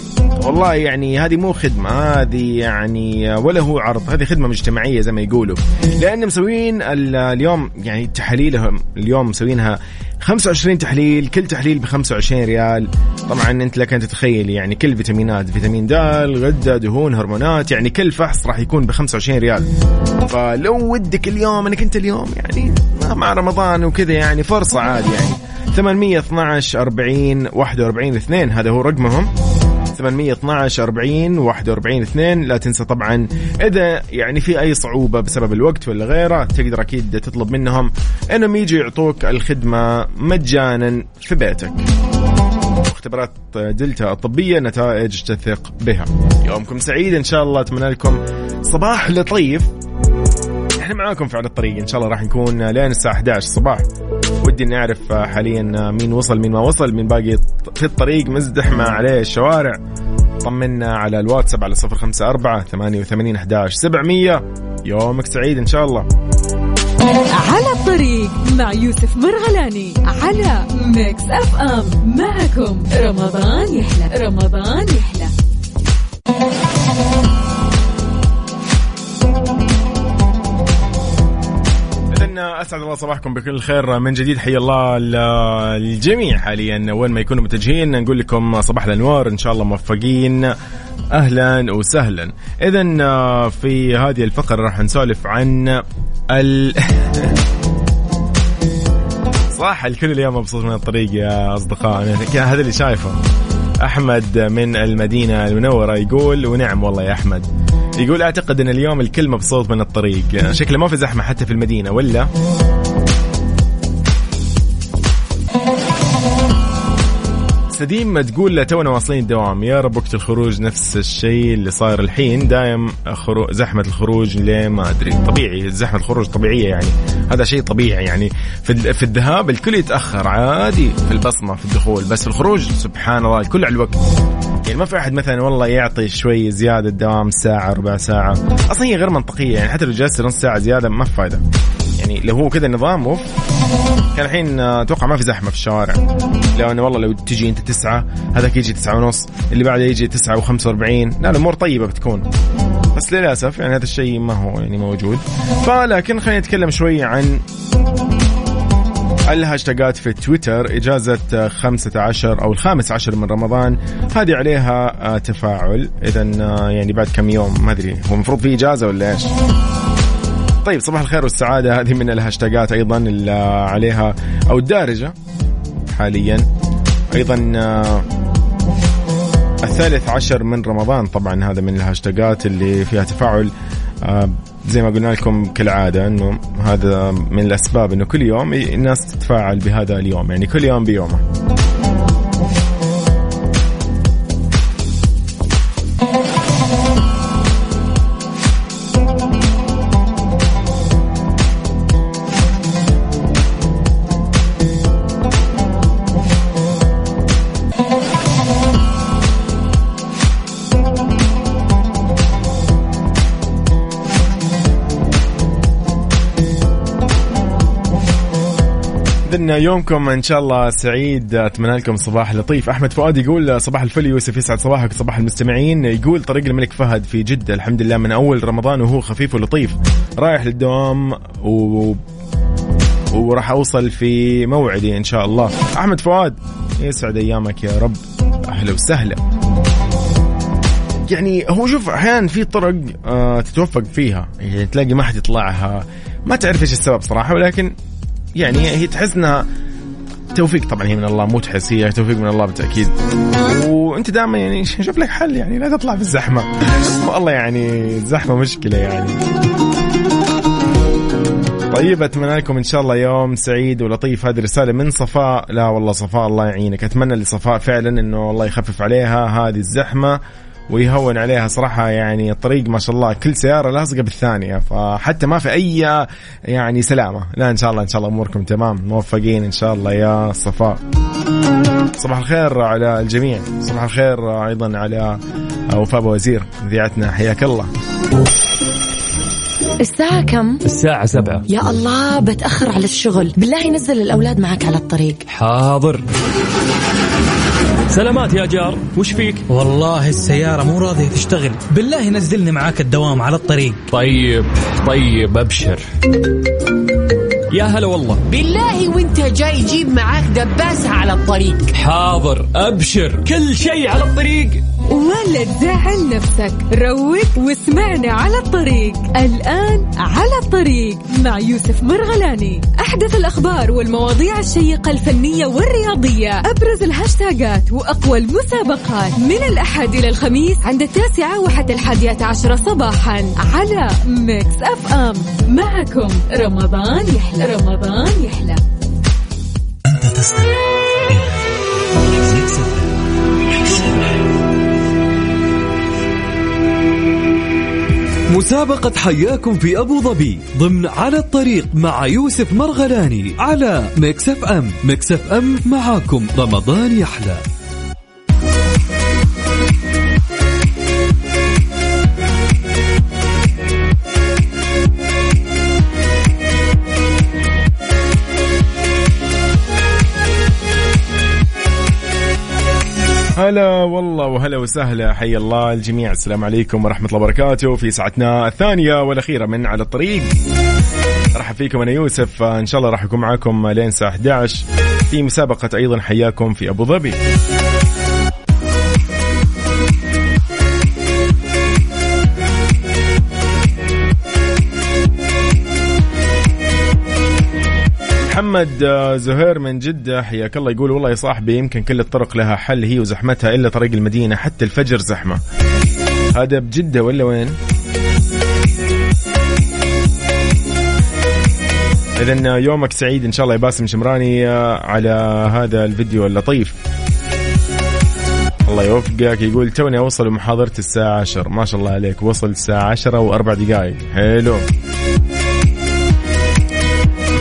والله يعني هذه مو خدمة هذه يعني آه، ولا هو عرض هذه خدمة مجتمعية زي ما يقولوا. لأن مسوين ال- اليوم يعني تحاليلهم اليوم مسوينها 25 تحليل كل تحليل ب 25 ريال. طبعا أنت لك أن تتخيل يعني كل فيتامينات فيتامين د غده دهون هرمونات يعني كل فحص راح يكون ب 25 ريال. فلو ودك اليوم انك انت اليوم يعني مع رمضان وكذا يعني فرصة عادي يعني. 812 40 41 2 هذا هو رقمهم. 812 40 41 2 لا تنسى طبعا إذا يعني في أي صعوبة بسبب الوقت ولا غيره تقدر أكيد تطلب منهم إنهم يجوا يعطوك الخدمة مجانا في بيتك. اختبارات دلتا الطبية نتائج تثق بها. يومكم سعيد إن شاء الله أتمنى لكم صباح لطيف. إحنا معاكم في على الطريق إن شاء الله راح نكون لين الساعة 11 الصباح. ودي نعرف حاليا مين وصل مين ما وصل مين باقي في الطريق مزدحمه عليه الشوارع. طمنا على الواتساب على 054 88 11 700 يومك سعيد إن شاء الله. على الطريق مع يوسف مرغلاني على Mix FM. معكم رمضان يحلى رمضان يحلى. إذن أسعد الله صباحكم بكل خير. من جديد حي الله ال- الجميع حاليا. وين ما يكونوا متجهين نقول لكم صباح الأنوار. إن شاء الله موفقين. أهلا وسهلا. اذا في هذه الفقرة راح نسولف عن ال صح الكل اليوم مبسوط من الطريق يا أصدقاء. هذا اللي شايفه. أحمد من المدينة المنورة يقول ونعم والله يا أحمد. يقول أعتقد أن اليوم الكل مبسوط من الطريق. شكله ما في زحمه حتى في المدينة ولا؟ سديم تقول تونا واصلين الدوام. يا رب وقت الخروج نفس الشيء اللي صاير الحين. دايم خرو... زحمة الخروج ليه ما أدري. طبيعي زحمة الخروج طبيعية يعني. هذا شيء طبيعي يعني. في, ال... في الذهاب الكل يتأخر عادي في البصمة في الدخول. بس الخروج سبحان الله الكل على الوقت. يعني ما في أحد مثلا والله يعطي شوي زيادة دوام ساعة ربع ساعة. أصلا هي غير منطقية يعني حتى لو جلست نص ساعة زيادة ما في فايدة. يعني لو هو كذا نظام over كان الحين أتوقع ما في زحمة في الشوارع. لو إنه والله لو تجي أنت تسعة هذاك يجي تسعة ونص اللي بعده يجي تسعة وخمسة وأربعين. لا الأمور طيبة بتكون. بس للأسف يعني هذا الشيء ما هو يعني موجود. فلكن خلينا نتكلم شوي عن الهاشتاجات في تويتر إجازة 15 أو الخامس عشر من رمضان. هذه عليها آه، تفاعل. إذا يعني بعد كم يوم ما أدري هو المفروض في إجازة ولا إيش؟ طيب صباح الخير والسعادة. هذه من الهاشتاجات أيضا اللي عليها أو الدارجة حاليا. أيضا آه، الثالث عشر من رمضان. طبعا هذا من الهاشتاجات اللي فيها تفاعل. آه، زي ما قلنا لكم كالعادة أنه هذا من الأسباب أنه كل يوم الناس تتفاعل بهذا اليوم يعني كل يوم بيومه. إذن يومكم إن شاء الله سعيد. أتمنى لكم صباح لطيف. أحمد فؤاد يقول صباح الفل يوسف يسعد صباحك صباح المستمعين. يقول طريق الملك فهد في جدة الحمد لله من أول رمضان وهو خفيف ولطيف. رايح للدوام و وراح أوصل في موعدي إن شاء الله. أحمد فؤاد يسعد أيامك يا رب. أهلا وسهلا. يعني هو شوف أحيانا في طرق آه تتوفق فيها. يعني تلاقي ما حد يطلعها. ما تعرف إيش السبب صراحة ولكن يعني هي تحس انها توفيق طبعا هي من الله مو تحس هي توفيق من الله بالتأكيد. وأنت دائما يعني شوف لك حل يعني لا تطلع في الزحمه والله يعني الزحمة مشكلة يعني. طيب أتمنى لكم إن شاء الله يوم سعيد ولطيف. هذه رسالة من صفاء. لا والله صفاء الله يعينك. أتمنى لصفاء فعلا إنه الله يخفف عليها هذه الزحمة. ويهون عليها صراحة يعني الطريق ما شاء الله. كل سيارة لاصقة بالثانية فحتى ما في أي يعني سلامة. لا إن شاء الله إن شاء الله أموركم تمام موفقين إن شاء الله يا صفاء. صباح الخير على الجميع. صباح الخير أيضا على وفاء وزير مذيعتنا حياك الله. الساعة كم؟ الساعة سبعة. يا الله بتأخر على الشغل. بالله نزل الأولاد معك على الطريق. حاضر. سلامات يا جار وش فيك؟ والله السيارة مو راضية تشتغل. بالله نزلني معاك الدوام على الطريق. طيب طيب أبشر. يا هلا والله. بالله وانت جاي جيب معاك دباسة على الطريق. حاضر أبشر كل شيء على الطريق. ولا تزعل نفسك روق واسمعنا على الطريق. الآن على الطريق مع يوسف مرغلاني. أحدث الأخبار والمواضيع الشيقة الفنية والرياضية. أبرز الهاشتاجات وأقوى المسابقات. من الأحد إلى الخميس عند التاسعة وحتى الحادية عشرة صباحا على Mix FM. معكم رمضان يحلى. رمضان يحلى. مسابقة حياكم في أبو ظبي ضمن على الطريق مع يوسف مرغلاني على Mix FM. Mix FM معاكم. رمضان يحلى. هلا والله وهلا وسهلا حي الله الجميع. السلام عليكم ورحمة الله وبركاته في ساعتنا الثانية والأخيرة من على الطريق. رحب فيكم أنا يوسف إن شاء الله راح أكون معاكم لين الساعة 11 في مسابقة أيضا حياكم في أبو ظبي. محمد آه، زهير من جدة حياك الله. يقول والله يا صاحبي يمكن كل الطرق لها حل هي وزحمتها إلا طريق المدينة. حتى الفجر زحمة. هذا بجدة ولا وين؟ إذا يومك سعيد إن شاء الله يا باسم شمراني آه، على هذا الفيديو اللطيف. الله يوفقك. يقول توني أوصل محاضرة الساعة 10 ما شاء الله عليك. وصل الساعة 10 وأربع دقائق حلو.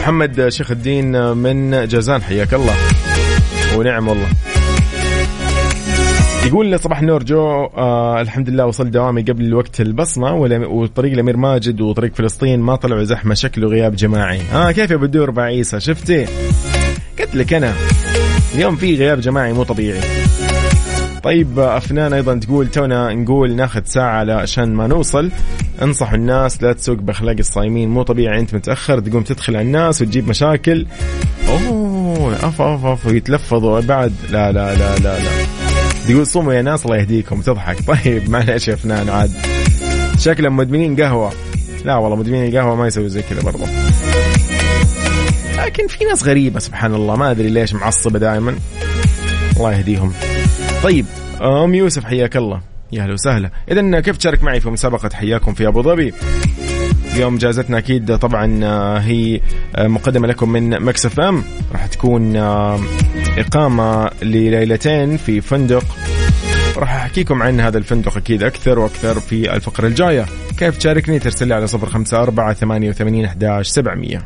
محمد شيخ الدين من جازان حياك الله. ونعم والله. يقول صباح النور جو آه الحمد لله وصل دوامي قبل وقت البصمة وطريق الأمير ماجد وطريق فلسطين ما طلعوا زحمة شكله غياب جماعي. آه كيف يا بدور بعيسى؟ شفتي؟ قلت لك أنا اليوم في غياب جماعي مو طبيعي. طيب أفنان أيضا تقول تونا نقول ناخذ ساعة عشان ما نوصل. انصح الناس لا تسوق بأخلاق الصايمين مو طبيعي أنت متأخر تقوم تدخل على الناس وتجيب مشاكل. أوه أف أف أف ويتلفظوا بعد. لا لا لا لا لا. تقول صوموا يا ناس الله يهديكم تضحك. طيب معلش يا فنان عاد. شكلهم مدمنين قهوة. لا والله مدمنين القهوه ما يسوي زي كذا برضه. لكن في ناس غريبة سبحان الله. ما أدري ليش معصبة دائما الله يهديهم. طيب. أم يوسف حياك الله. يا أهلا وسهلا. اذا كيف تشارك معي في مسابقة حياكم في أبو ظبي؟ اليوم جائزتنا أكيد طبعا آه، هي آه، مقدمة لكم من مكسف إم. راح تكون آه، إقامة لليلتين في فندق. راح أحكيكم عن هذا الفندق أكيد أكثر وأكثر في الفقرة الجاية. كيف تشاركني؟ ترسل لي على صفر خمسة أربعة ثمانية وثمانين أحداش سبعمية.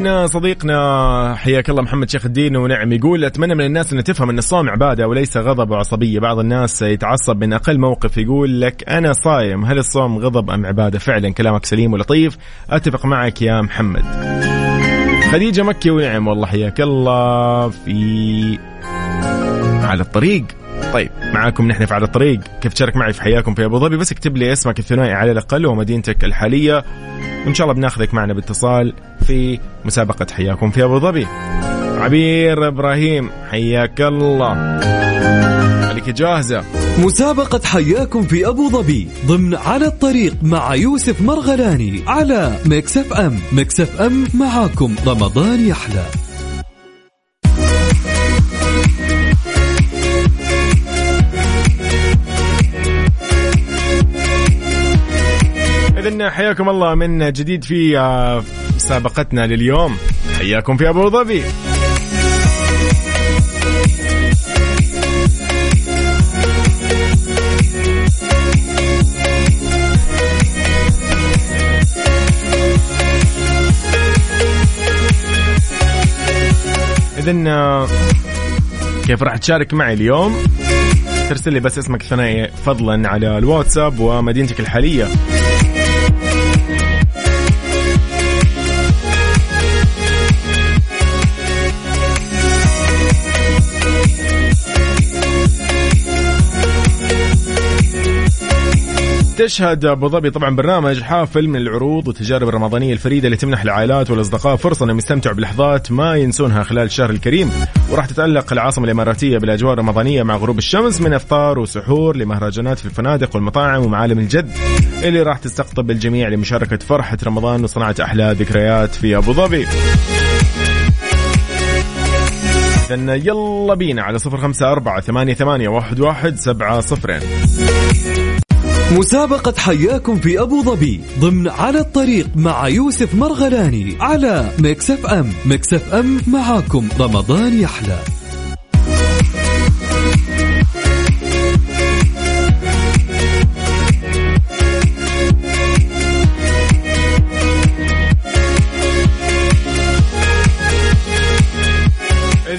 لنا صديقنا حياك الله محمد شيخ الدين ونعم يقول أتمنى من الناس أن تفهم أن الصوم عبادة وليس غضب وعصبيه، بعض الناس يتعصب من أقل موقف يقول لك أنا صايم، هل الصوم غضب أم عبادة؟ فعلا كلامك سليم ولطيف، أتفق معك يا محمد. خديجة مكي ونعم والله حياك الله. في على الطريق. طيب. معاكم نحن في على الطريق. كيف تشارك معي في حياكم في أبو ظبي؟ بس اكتب لي اسمك الثنائي على الأقل ومدينتك الحالية. وإن شاء الله بناخذك معنا باتصال. في مسابقة حياكم في أبو ظبي. عبير إبراهيم حياك الله. عليك جاهزة. مسابقة حياكم في أبو ظبي ضمن على الطريق مع يوسف مرغلاني على Mix FM. Mix FM معاكم. رمضان يحلى. إذن حياكم الله من جديد في آه، مسابقتنا لليوم. حياكم في أبو ظبي. اذا آه، كيف راح تشارك معي اليوم؟ ترسل لي بس اسمك الثنائي فضلا على الواتساب ومدينتك الحالية. تشهد أبو ظبي طبعا برنامج حافل من العروض والتجارب الرمضانية الفريدة اللي تمنح العائلات والأصدقاء فرصة إنهم يستمتعوا بلحظات ما ينسونها خلال الشهر الكريم. وراح تتألق العاصمة الإماراتية بالأجواء الرمضانية مع غروب الشمس من إفطار وسحور لمهرجانات في الفنادق والمطاعم ومعالم الجد اللي راح تستقطب الجميع لمشاركة فرحة رمضان وصناعة أحلى ذكريات في أبو ظبي. إذن يلا بينا على صفر خمسة أربعة ثمانية, ثمانية واحد, واحد سبعة صفرين. مسابقة حياكم في أبو ظبي ضمن على الطريق مع يوسف مرغلاني على M. Mix FM معاكم. رمضان يحلى.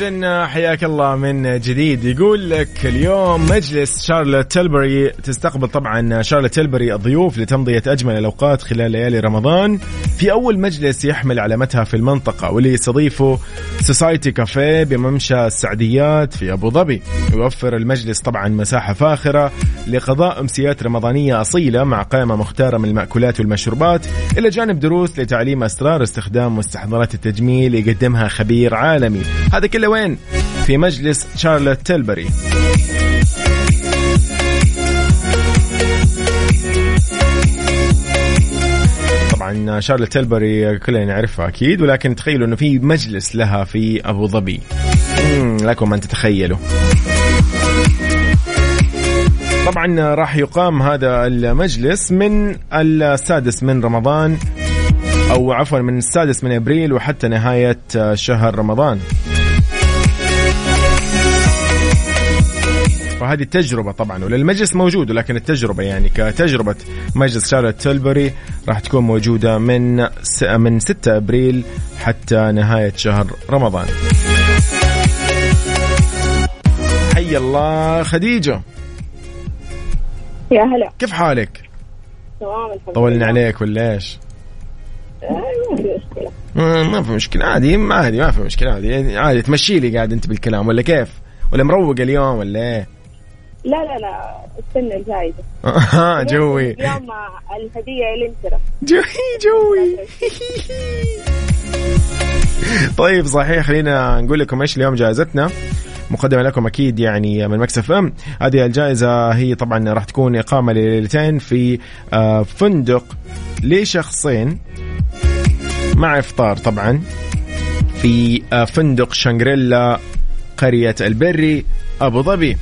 إذا حياك الله من جديد. يقول لك اليوم مجلس Charlotte Tilbury تستقبل طبعا Charlotte Tilbury الضيوف لتمضية أجمل الأوقات خلال ليالي رمضان. في أول مجلس يحمل علامتها في المنطقة واللي يستضيفه Society Cafe بممشى السعديات في أبو ظبي. يوفر المجلس طبعا مساحة فاخرة لقضاء أمسيات رمضانية أصيلة مع قائمة مختارة من المأكولات والمشروبات إلى جانب دروس لتعليم أسرار استخدام مستحضرات التجميل يقدمها خبير عالمي. هذا كله وين؟ في مجلس Charlotte Tilbury. طبعا شارلوت تيلبري كلنا نعرفها أكيد ولكن تخيلوا إنه في مجلس لها في أبو ظبي. لكم أن تتخيلوا. طبعا راح يقام هذا المجلس من السادس من رمضان أو عفوا من السادس من أبريل وحتى نهاية شهر رمضان. فهذه التجربة طبعا وللمجلس موجود ولكن التجربة يعني كتجربة مجلس شارلوت تيلبري راح تكون موجودة من س... من 6 أبريل حتى نهاية شهر رمضان. حي الله خديجة يا هلا كيف حالك؟ تمام الحمد طولنا. عليك ولا إيش؟ آه، ما في مشكلة ما في مشكلة عادي ما عادي ما في مشكلة عادي عادي تمشي لي قاعد أنت بالكلام ولا كيف؟ ولا مروق اليوم ولا إيه؟ لا لا لا استنى الجايزة آه، جوي. اليوم الهدية الانترا جوي جوي. طيب صحيح خلينا نقول لكم إيش اليوم جائزتنا. مقدمة لكم أكيد يعني من Mix FM. هذه الجائزة هي طبعا راح تكون إقامة لليلتين في آه، فندق لشخصين مع إفطار طبعا في آه، فندق Shangri-La قرية البري أبو ظبي.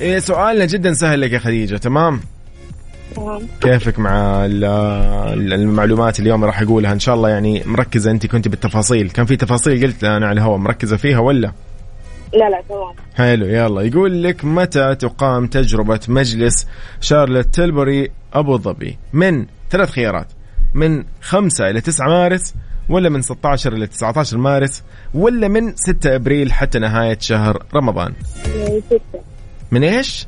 إيه سؤالنا جدا سهل لك يا خديجة تمام؟ كيفك مع ال- ال- المعلومات اليوم؟ راح أقولها إن شاء الله يعني مركزة أنت كنت بالتفاصيل. كان في تفاصيل قلت أنا على الهواء مركزة فيها ولا؟ لا لا تمام. حلو يلا. يقول لك متى تقام تجربة مجلس شارلوت تيلبري أبو ظبي؟ من ثلاث خيارات. من 5 إلى 9 مارس ولا من 16 إلى 19 مارس ولا من 6 أبريل حتى نهاية شهر رمضان؟ من ستة. من إيش؟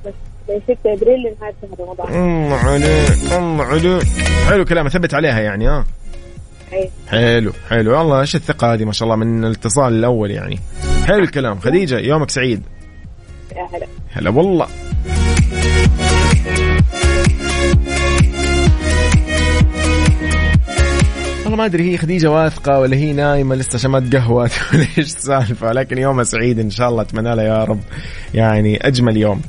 من ستة ابريل لنهاية شهر رمضان الله عليك الله عليك حلو كلام ثبت عليها يعني ها؟ أي. حلو حلو. والله إيش الثقة هذه؟ ما شاء الله من الاتصال الأول يعني. حلو الكلام. خديجة يومك سعيد. يا هلا. هلا والله. والله ما أدري هي خديجة واثقة ولا هي نايمة لسه عشان ما تقهوت ولا إيش السالفة؟ لكن يومها سعيد إن شاء الله أتمنى لها يا رب. يعني أجمل يوم.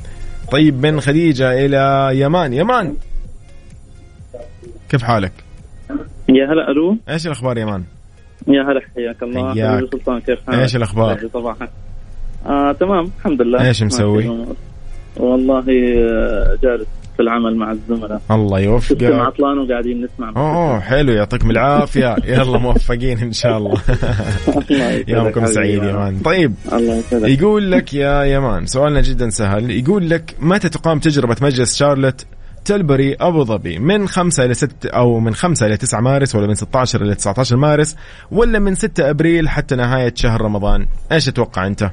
طيب من خديجة إلى يمان. يمان! كيف حالك؟ يا هلا ألو. إيش الأخبار يمان؟ يا هلا حياك الله. حياك. حبيبي سلطان كيف حالك؟ يسعد صباحك. آه تمام الحمد لله. إيش مسوي؟ والله آه، جالس. في العمل مع الزملاء. الله يوفقك. عطلان وقاعدين نسمع. أوه حلو يعطيكم العافية. يلا موفقين إن شاء الله. يومكم. سعيد يا يمان طيب الله يسعدك. يقول لك يا يمان سؤالنا جدا سهل. يقول لك متى تقام تجربة مجلس شارلوت تلبري أبو ظبي؟ من 5 إلى 6 أو من 5 إلى 9 مارس ولا من 16 إلى 19 مارس ولا من 6 أبريل حتى نهاية شهر رمضان؟ إيش تتوقع أنت؟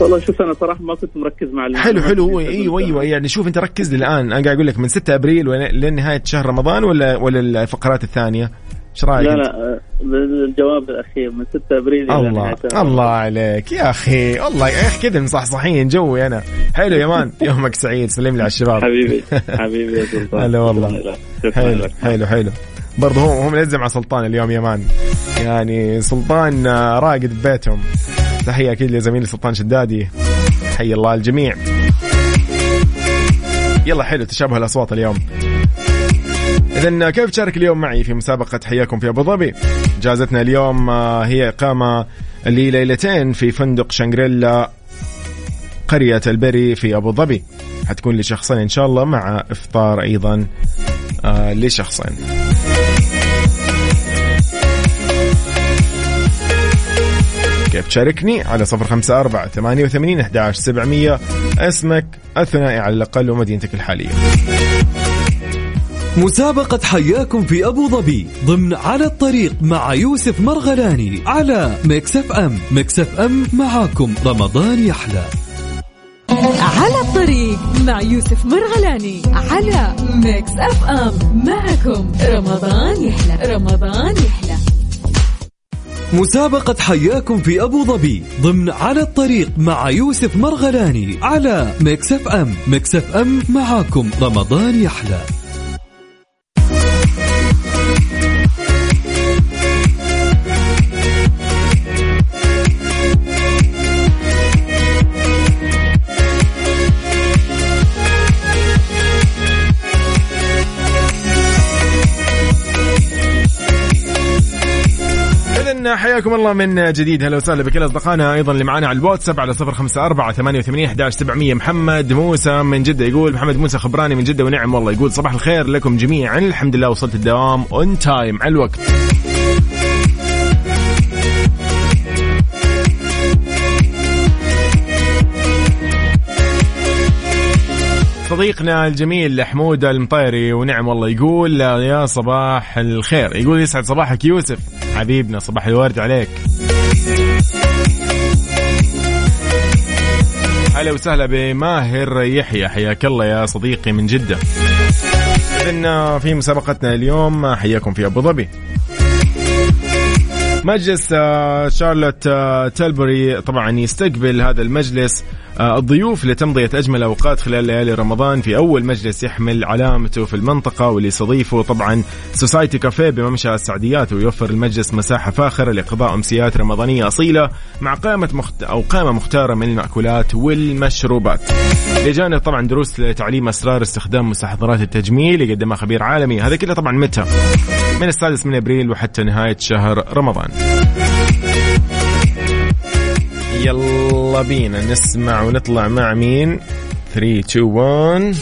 والله شوف أنا صراحة ما كنت مركز مع حلو حلو. هو أيوه. أيوه. يعني شوف أنت ركز لي الآن. أنا قاعد أقول لك من 6 أبريل لنهاية شهر رمضان ولا ولا الفقرات الثانية؟ إيش رأيك لا؟ لا الجواب الأخير من 6 أبريل الله شهر الله عليك يا أخي. والله يا أخي كذا مصحصحين جوي أنا. حلو يا مان يومك سعيد. سلم لي على الشباب. حبيبي حبيبي يا سلطان. هلا والله. حلو. حلو حلو. برضه هو هو ملزم على سلطان اليوم يا مان يعني سلطان آه، راقد ببيتهم. تحية أكيد لزميلي سلطان شدادي. حي الله الجميع. يلا حلو تشابه الأصوات اليوم. إذا كيف تشارك اليوم معي في مسابقة حياكم في أبو ظبي؟ جائزتنا اليوم آه، هي إقامة لليلتين في فندق شانغريلا قرية البري في أبو ظبي. حتكون لشخصين إن شاء الله مع إفطار أيضا آه لشخصين. كيف تشاركني على صفر خمسة أربعة ثمانية وثمانين أحداش سبعمية. اسمك الثنائي على الأقل ومدينتك الحالية. مسابقة حياكم في أبو ظبي ضمن على الطريق مع يوسف مرغلاني على Mix FM. Mix FM معاكم. رمضان يحلى. على الطريق مع يوسف مرغلاني على Mix FM. معكم. رمضان يحلى. رمضان يحلى مسابقة حياكم في أبو ظبي ضمن على الطريق مع يوسف مرغلاني على M. Mix FM معاكم. رمضان يحلى. حياكم الله من جديد. هلا وسهلا بكل أصدقائنا أيضا اللي معانا على الواتساب على صفر خمسة أربعة ثمانية وثمانين أحداش سبعمية. محمد موسى من جدة يقول محمد موسى خبراني من جدة ونعم والله يقول صباح الخير لكم جميعا. الحمد لله وصلت الدوام on time على الوقت. صديقنا الجميل حمود المطيري ونعم والله يقول يا صباح الخير. يقول يسعد صباحك يوسف. حبيبنا صباح الورد عليك. هلا وسهلا بماهر يحيى حياك الله يا صديقي من جدة. إذن في مسابقتنا اليوم حياكم في أبو ظبي. مجلس آه، شارلوت آه، تلبري طبعا يستقبل هذا المجلس آه، الضيوف لتمضية أجمل أوقات خلال ليالي رمضان. في أول مجلس يحمل علامته في المنطقة واللي يستضيفه طبعا سوسايتي كافيه بممشى السعديات ويوفر المجلس مساحة فاخرة لقضاء أمسيات رمضانية أصيلة مع قائمة مخت... أو قائمة مختارة من المأكولات والمشروبات. لجانب طبعا دروس لتعليم أسرار استخدام مستحضرات التجميل يقدمها خبير عالمي. هذا كله طبعا متى؟ من السادس من أبريل وحتى نهاية شهر رمضان. يلا بينا نسمع ونطلع مع مين؟ 3 2 1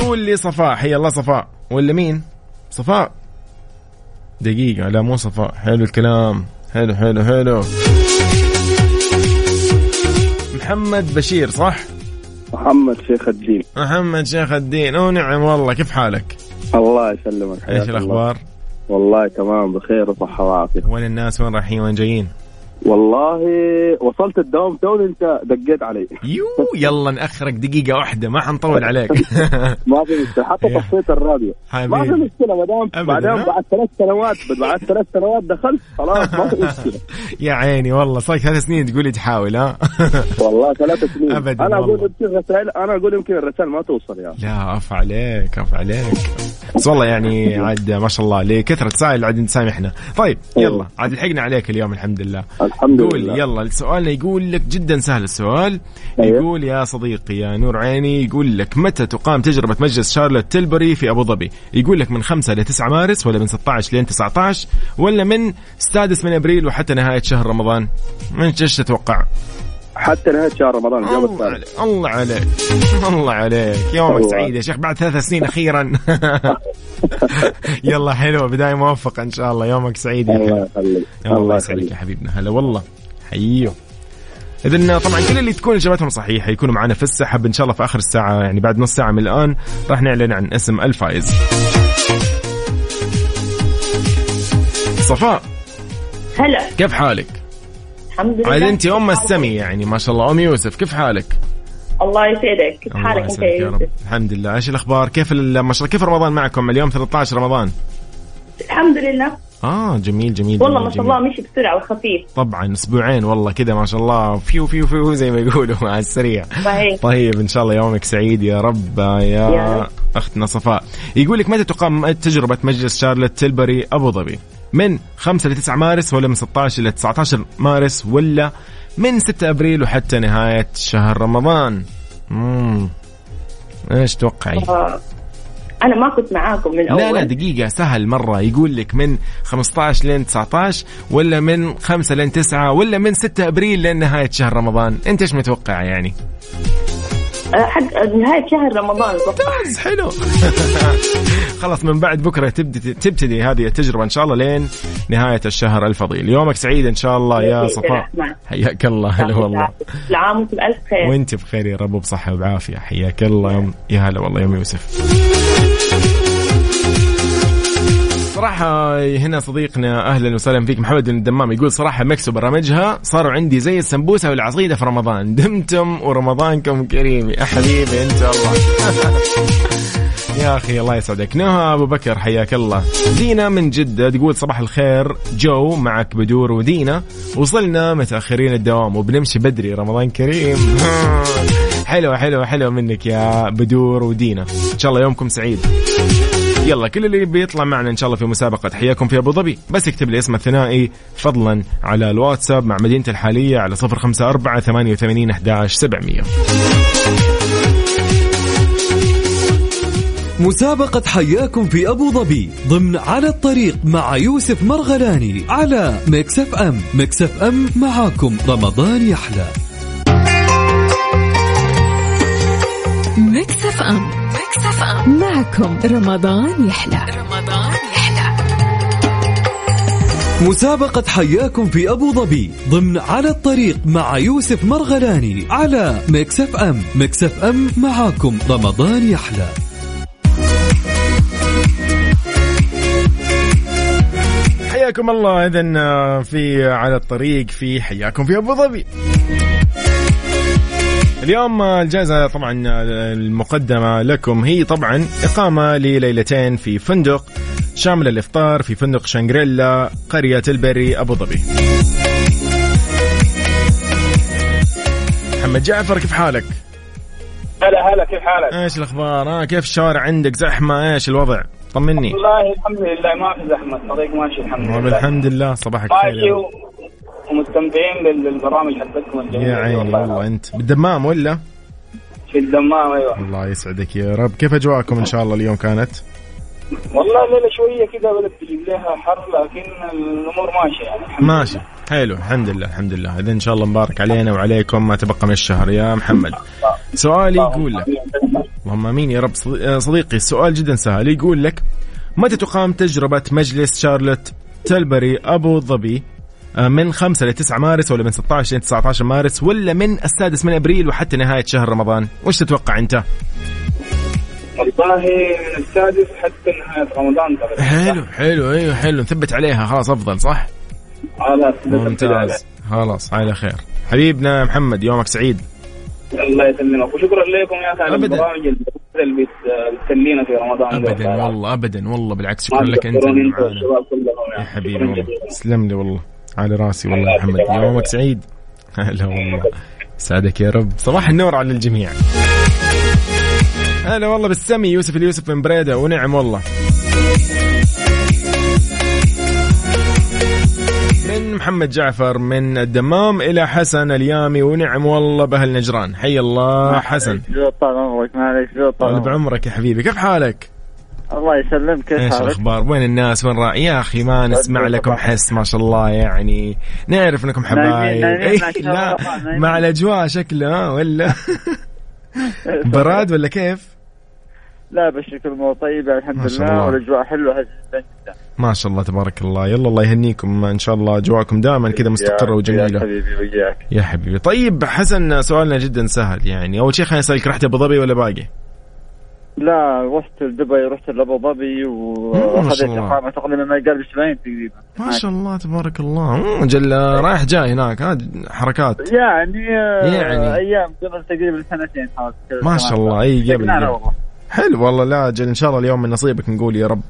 قول لي صفاء حي الله صفاء ولا مين؟ صفاء دقيقة لا مو صفاء حلو الكلام حلو حلو حلو محمد بشير صح؟ محمد شيخ الدين محمد شيخ الدين أو نعم والله كيف حالك؟ الله يسلمك إيش الله. الأخبار؟ والله تمام بخير وصحة وعافية وين الناس وين رايحين وين جايين؟ والله وصلت الدوام توني انت دقيت علي. يو يلا نأخرك دقيقة واحدة ما حنطول عليك. ما في مشكلة حتى طفيت الراديو. ما في مشكلة ما دام بعدين؟ بعد ثلاث سنوات بعد ثلاث سنوات دخلت خلاص ما في مشكلة. يا عيني والله صار ثلاث سنين تقولي تحاول ها؟ والله ثلاث سنين. أبداً أنا أقول. يمكن رسائل أنا أقول يمكن الرسائل ما توصل يا. لا أفا عليك أفا عليك. بس والله يعني عاد ما شاء الله لكثرة رسائل عاد نسامحنا طيب يلا عاد لحقنا عليك اليوم الحمد لله. الحمد قول لله. يلا السؤال يقول لك جدا سهل السؤال. أيوه. يقول يا صديقي يا نور عيني يقول لك متى تقام تجربة مجلس Charlotte Tilbury في أبو ظبي؟ يقول لك من 5 ل 9 مارس ولا من 16 لين 19 ولا من سادس من أبريل وحتى نهاية شهر رمضان؟ من إيش تتوقع؟ حتى نهاية شهر رمضان اليوم الله الثالث. عليك الله عليك الله عليك. يومك الله. سعيد يا شيخ بعد ثلاث سنين أخيرا. يلا حلوة بداية موفقة إن شاء الله. يومك سعيد يا الله يخليك. الله يسعدك يا حبيبنا. هلا والله. حيو اذا طبعا كل اللي تكون اجاباتهم صحيحة يكونوا معنا في السحب. إن شاء الله في آخر الساعة يعني بعد نص ساعة من الآن راح نعلن عن اسم الفائز. صفاء. هلا. كيف حالك؟ الحمد لله. عاد انت أم السمي يعني ما شاء الله. أم يوسف كيف حالك؟ الله يسعدك. كيف حالك أنت يا رب. يوسف؟ الحمد لله. إيش الأخبار؟ كيف ال- ما شاء الله كيف رمضان معكم؟ اليوم 13 رمضان. الحمد لله. آه جميل جميل والله جميل. ما شاء. الله مشي بسرعة وخفيف. طبعا أسبوعين والله كذا ما شاء الله. فيو فيو فيو زي ما يقولوا على السريع. صحيح. طيب إن شاء الله يومك سعيد يا رب يا, يا. أختنا صفاء. يقول لك متى تقام تجربة مجلس شارلوت تلبري أبو ظبي؟ من 5 ل 9 مارس ولا من 16 ل 19 مارس ولا من 6 أبريل وحتى نهاية شهر رمضان. امم إيش توقعي؟ أنا ما كنت معاكم من اول لا لا دقيقة سهل مرة. يقول لك من 15 لين 19 ولا من 5 لين 9 ولا من 6 أبريل لين نهاية شهر رمضان، أنت إيش متوقع يعني؟ آه، حق نهاية شهر رمضان بس حلو. خلاص من بعد بكرة تبدي تبتدي هذه التجربة إن شاء الله لين نهاية الشهر الفضيل، يومك سعيد إن شاء الله يا صفاء. حياك الله هلا والله. العام وأنتم بألف خير. وأنت بخير يا رب وبصحة وبعافية حياك الله يا هلا والله يوم يوسف. صراحة هنا صديقنا أهلا وسهلا فيك محمد بن الدمام. يقول صراحة ميكس وبرامجها صاروا عندي زي السمبوسة والعصيدة في رمضان. دمتم ورمضانكم كريم يا حبيبي أنت الله. يا أخي الله يسعدك. نهى أبو بكر حياك الله. دينا من جدة تقول صباح الخير. جو معك بدور ودينا. وصلنا متأخرين الدوام وبنمشي بدري. رمضان كريم. حلوة حلوة حلوة منك يا بدور ودينا. إن شاء الله يومكم سعيد. يلا كل اللي بيطلع معنا إن شاء الله في مسابقة. حياكم في أبو ظبي. بس يكتب لي اسمه الثنائي فضلا على الواتساب مع مدينته الحالية على 054 88 11 700 مسابقة حياكم في أبو ظبي ضمن على الطريق مع يوسف مرغلاني على Mix FM. Mix FM معاكم. رمضان يحلى. Mix F معكم رمضان يحلى. رمضان يحلى. مسابقة حياكم في أبو ظبي ضمن على الطريق مع يوسف مرغلاني على Mix FM. Mix FM معاكم رمضان يحلى. حياكم الله اذا في على الطريق في حياكم في أبو ظبي. اليوم الجائزة طبعا المقدمة لكم هي طبعا إقامة لليلتين في فندق شامل الإفطار في فندق شانغريلا قرية البري أبو ظبي محمد جعفر كيف حالك؟ هلا هلا كيف حالك؟ إيش الأخبار؟ آه كيف الشوارع عندك زحمة إيش الوضع؟ طمني والله الحمد لله ما في زحمة الطريق ماشي الحمد لله الحمد لله صباحك خير ماشي. ومستمتعين بال- بالبرامج حقتكم الجميلة. يا عيني والله أنت بالدمام ولا؟ في الدمام أيوه. الله يسعدك يا رب. كيف أجواءكم إن شاء الله اليوم كانت؟ والله الليلة شوية كذا بدأت تجيب لها حر لكن الأمور ماشية يعني الحمد ماشي. حلو. الحمد لله الحمد لله. إذا إن شاء الله مبارك علينا وعليكم. ما تبقى من الشهر يا محمد. سؤالي يقول لك اللهم آمين يا رب. آه، صديقي السؤال جدا سهل. يقول لك متى تقام تجربة مجلس شارلوت تلبري أبو ظبي من 5 ل 9 مارس ولا من 16 ل 19 مارس ولا من السادس من أبريل وحتى نهاية شهر رمضان. وش تتوقع أنت؟ والله من السادس حتى نهاية رمضان تقريبا حلو حلو أيوه حلو. نثبت عليها. خلاص أفضل صح؟ خلاص ممتاز. خلاص على خير. حبيبنا محمد يومك سعيد. الله يسلمك. وشكرا لكم يا أخي على. البرامج اللي بت- بتسلينا في رمضان ابدا والله ابدا والله بالعكس شكرا لك أنت. يا. حبيبي والله. تسلم لي والله. على راسي والله يا محمد. يومك سعيد. هلا والله. سعدك يا رب. صباح النور على الجميع. هلا والله بالسمي يوسف اليوسف من بريدة. ونعم والله. من محمد جعفر من الدمام إلى حسن اليامي. ونعم والله بأهل نجران. حي الله حسن. طال عمرك. معلش طال طال عمرك. بعمرك يا حبيبي. كيف حالك؟ الله يسلمك إيش؟ الأخبار؟ وين الناس؟ وين را... يا أخي ما نسمع لكم حس ما شاء الله يعني نعرف إنكم حبايب إيه، لا. مع الأجواء شكله ولا براد ولا كيف؟ لا بشرك الأمور طيبه الحمد ما شاء لله. والأجواء حلوة جدا ما شاء الله تبارك الله يلا الله يهنيكم إن شاء الله أجواءكم دائما كذا مستقرة يا وجميلة حبيبي وياك يا حبيبي طيب حسن سؤالنا جدا سهل يعني أول شيء خليني أسألك رحت أبو ظبي ولا باقي؟ لا رحت لدبي رحت لأبو ظبي واخذت. إقامة تقريبا ما يقارب أسبوعين تقريبا. ما شاء الله تبارك الله. مم، جل رايح جاي هناك ها حركات. يعني آه، يعني. أيام قبل تقريبا سنتين حوالي ما شاء الله. أي قبل. حلو والله. لا جل إن شاء الله اليوم من نصيبك نقول يا رب.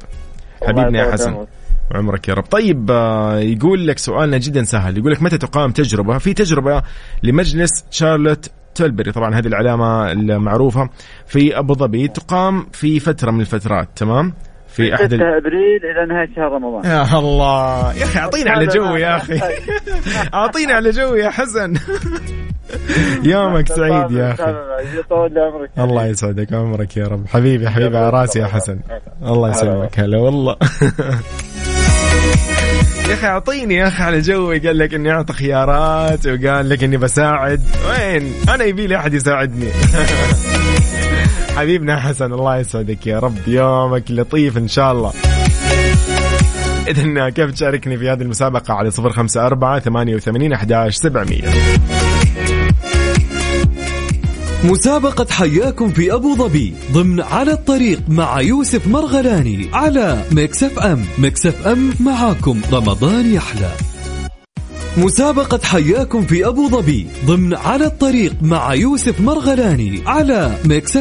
حبيبنا يا حسن. وعمرك يا رب. طيب آه، يقول لك سؤالنا جدا سهل. يقول لك متى تقام تجربة؟ في تجربة لمجلس شارلوت تلبري. طبعا هذه العلامة المعروفة في أبو ظبي. تقام في فترة من الفترات تمام؟ في أحد 6 ال... أبريل إلى نهاية شهر رمضان. يا الله. يا أخي أعطينا على جو يا أخي. أعطينا على جو يا حسن. يومك سعيد يا عمرك الله يسعدك عمرك يا رب. حبيبي حبيبي على راسي يا حسن. الله يسلمك. هلا والله. يا أخي أعطيني يا أخي على جوي قال لك إني اعطي خيارات وقال لك إني بساعد. وين؟ أنا يبي لي أحد يساعدني. حبيبنا حسن الله يسعدك يا رب يومك لطيف إن شاء الله. إذن كيف تشاركني في هذه المسابقة على صفر خمسة أربعة ثمانية وثمانين أحداش سبعمية؟ مسابقة حياكم في أبو ظبي ضمن على الطريق مع يوسف مرغلاني على أم. Mix FM معاكم. رمضان يحلى. مسابقة حياكم في أبو ظبي ضمن على الطريق مع يوسف مرغلاني على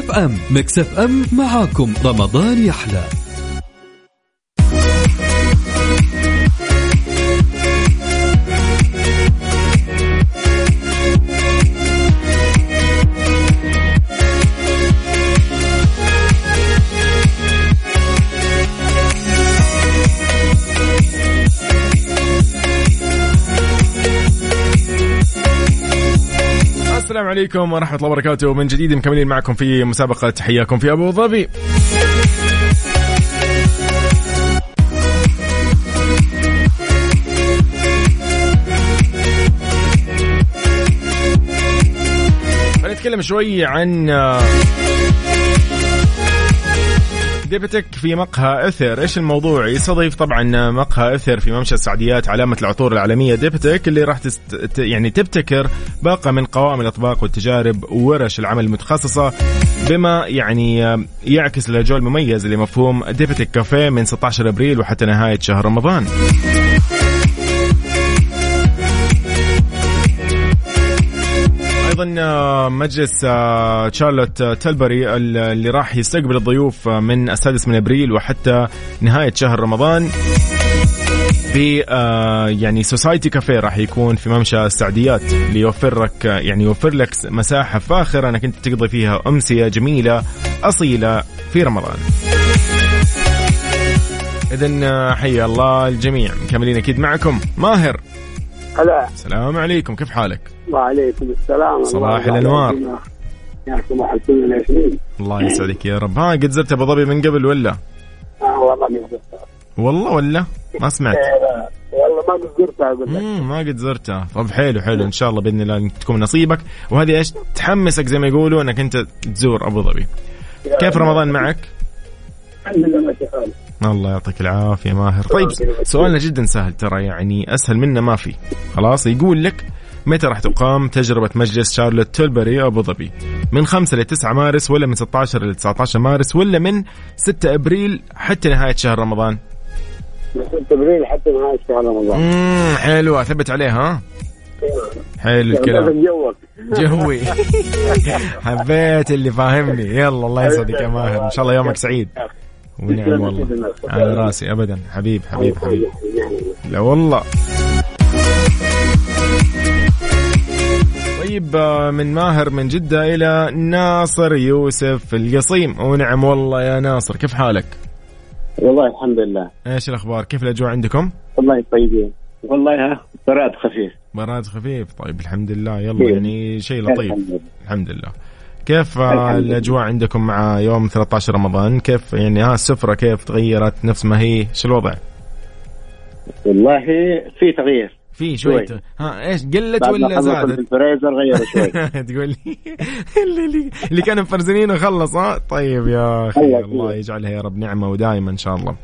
أم. ميكس أف أم معاكم. رمضان يحلى. عليكم ورحمة الله وبركاته. من جديد مكملين معكم في مسابقة. حياكم في أبو ظبي. نتكلم شوي عن ديبتك في مقهى اثر إيش الموضوع؟ يستضيف طبعا مقهى اثر في ممشى السعديات علامة العطور العالمية ديبتك اللي راح تست... يعني تبتكر باقة من قوائم الأطباق والتجارب وورش العمل المتخصصه بما يعني يعكس الاجواء المميز لمفهوم ديبتك كافيه من 16 أبريل وحتى نهاية شهر رمضان. أيضا آه، مجلس آه، تشارلوت آه، تلبري ال- اللي راح يستقبل الضيوف آه، من السادس من أبريل وحتى نهاية شهر رمضان في آه، يعني سوسايتي كافيه راح يكون في ممشى السعديات ليوفر لك آه، يعني يوفر لك مساحة فاخرة أنك أنت تقضي فيها أمسية جميلة أصيلة في رمضان. اذا حيا الله الجميع مكملين أكيد معكم ماهر هلا السلام عليكم كيف حالك؟ وعليكم السلام. صباح. يسعدك. يا صباح الفل والياسمين الله يسعدك يا رب. ها قد زرت أبو ظبي من قبل ولا؟ آه والله ما زرتها والله ولا؟ ما سمعت. آه، والله ما قد زرتها أقول لك. ما قد زرتها طب حلو حلو. إن شاء الله بإذن الله تكون نصيبك. وهذه إيش؟ تحمسك زي ما يقولوا إنك أنت تزور أبو ظبي. كيف رمضان معك؟ الحمد لله ماشي حالي. الله يعطيك العافية ماهر. طيب سؤالنا جدا سهل ترى يعني أسهل منه ما في. خلاص يقول لك متى راح تقام تجربة مجلس شارلوت تيلبري أبو ظبي؟ من 5 ل 9 مارس ولا من 16 ل 19 مارس ولا من 6 أبريل حتى نهاية شهر رمضان؟ من 6 أبريل حتى نهاية شهر رمضان. امم حلو اثبت عليه ها؟ حلو الكلام. لازم جوك. جوي. حبيت اللي فاهمني. يلا الله يسعدك يا ماهر. إن شاء الله يومك سعيد. ونعم والله. على راسي. ابدا. حبيب حبيب حبيب. لا والله. طيب آه، من ماهر من جدة إلى ناصر يوسف القصيم ونعم والله يا ناصر كيف حالك؟ والله الحمد لله إيش الأخبار؟ كيف الأجواء عندكم؟ والله طيبين والله براد خفيف براد خفيف طيب الحمد لله يلا خير. يعني شيء لطيف الحمد لله. الحمد لله كيف آه، الحمد لله. الأجواء عندكم مع يوم 13 رمضان كيف يعني ها السفرة كيف تغيرت نفس ما هي إيش الوضع والله في تغيير في شوية شوي. ها إيش قلت ولا خلص زادت؟ الفريزر غيره شوي تقول لي اللي, اللي, كانوا مفرزنين وخلص ها طيب يا أخي الله. يجعلها يا رب نعمة ودائما إن شاء الله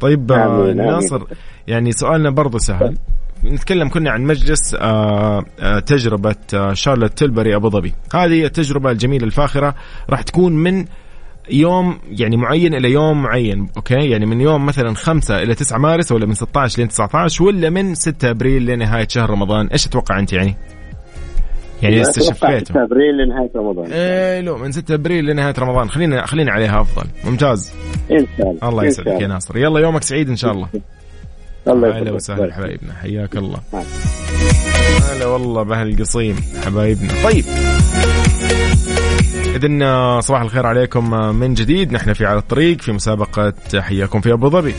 طيب آه، آمين. ناصر يعني سؤالنا برضو سهل نتكلم كنا عن مجلس آه، آه، تجربة Charlotte Tilbury أبو ظبي هذه التجربة الجميلة الفاخرة راح تكون من يوم يعني معين إلى يوم معين أوكي؟ يعني من يوم مثلا 5 إلى 9 مارس ولا من 16 لين 19 ولا من 6 أبريل لنهاية شهر رمضان. إيش تتوقع أنت يعني؟ يعني استشفيته. 6 أبريل لنهاية رمضان. إيه لو من 6 أبريل لنهاية رمضان. خلينا خلينا عليها أفضل. ممتاز. إن شاء الله. الله يسعدك يا. ناصر. يلا يومك سعيد إن شاء الله. الله أهلا يسعدك. وسهلا حبايبنا. حياك الله. هلا والله بهالقصيم حبايبنا. طيب. إذن صباح الخير عليكم من جديد. نحن في على الطريق في مسابقة حياكم في أبو ظبي.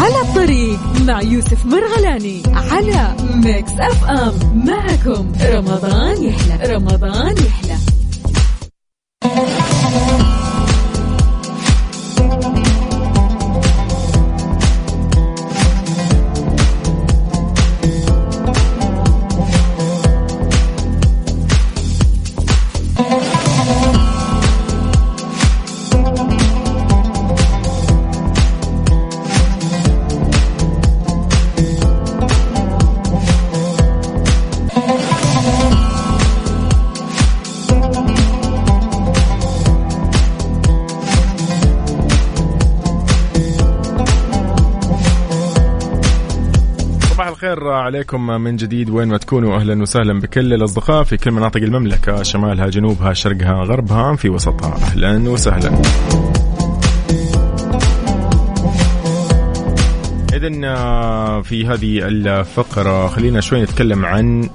على الطريق مع يوسف مرغلاني على Mix FM معكم رمضان يحلى رمضان يحلى. عليكم من جديد. وين ما تكونوا أهلا وسهلا بكل الأصدقاء في كل مناطق المملكة شمالها جنوبها شرقها غربها في وسطها. أهلا وسهلا. إذن في هذه الفقرة خلينا شوي نتكلم عن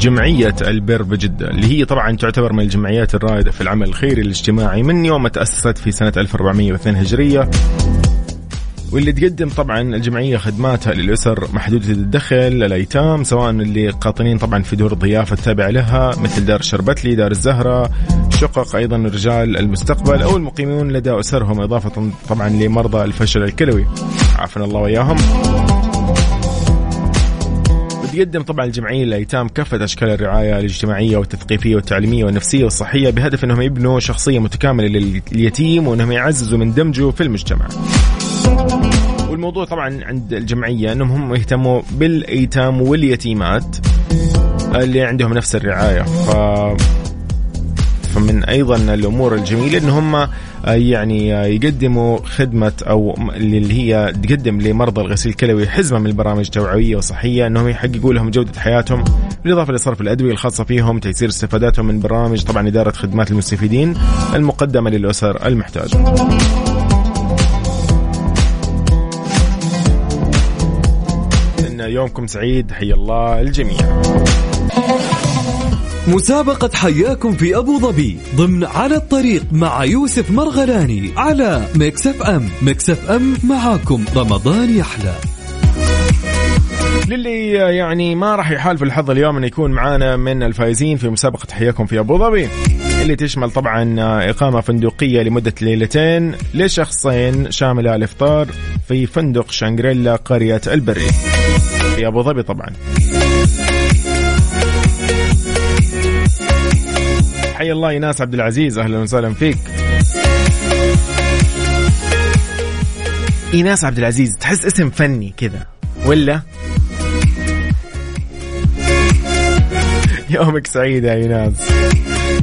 جمعية البر بجدة اللي هي طبعا تعتبر من الجمعيات الرائدة في العمل الخيري الاجتماعي من يوم ما تأسست في سنة 1402 هجرية واللي تقدم طبعا الجمعية خدماتها للأسر محدودة الدخل الأيتام سواء اللي قاطنين طبعا في دور الضيافة التابعة لها مثل دار الشربتلي دار الزهرة شقق أيضا رجال المستقبل أو المقيمون لدى أسرهم إضافة طبعا لمرضى الفشل الكلوي. عافنا الله وإياهم. وتقدم طبعا الجمعية للأيتام كافة أشكال الرعاية الاجتماعية والتثقيفية والتعليمية والنفسية والصحية بهدف أنهم يبنوا شخصية متكاملة لليتيم وأنهم يعززوا من دمجه في المجتمع. والموضوع طبعا عند الجمعية أنهم هم يهتموا بالأيتام واليتيمات اللي عندهم نفس الرعاية ف فمن أيضا الأمور الجميلة إن هم يعني يقدموا خدمة أو اللي هي تقدم لمرضى الغسيل الكلوي حزمه من البرامج توعوية وصحية إنهم يحققوا لهم جودة حياتهم بالإضافة لصرف الأدوية الخاصة فيهم تيسير استفاداتهم من برامج طبعا إدارة خدمات المستفيدين المقدمة للأسر المحتاجة. يومكم سعيد. حي الله الجميع. مسابقة حياكم في أبو ظبي ضمن على الطريق مع يوسف مرغلاني على Mix FM. Mix FM معاكم. رمضان يحلى. للي يعني ما راح يحالف الحظ اليوم انه يكون معانا من الفائزين في مسابقة حياكم في أبو ظبي. اللي تشمل طبعا إقامة فندقية لمدة ليلتين لشخصين شاملة الافطار في فندق شانغريلا قرية البري. في أبو ظبي طبعا. حي الله إيناس عبد العزيز أهلا وسهلا فيك. إيناس عبد العزيز تحس اسم فني كذا ولا؟ يومك سعيد يا إيناس.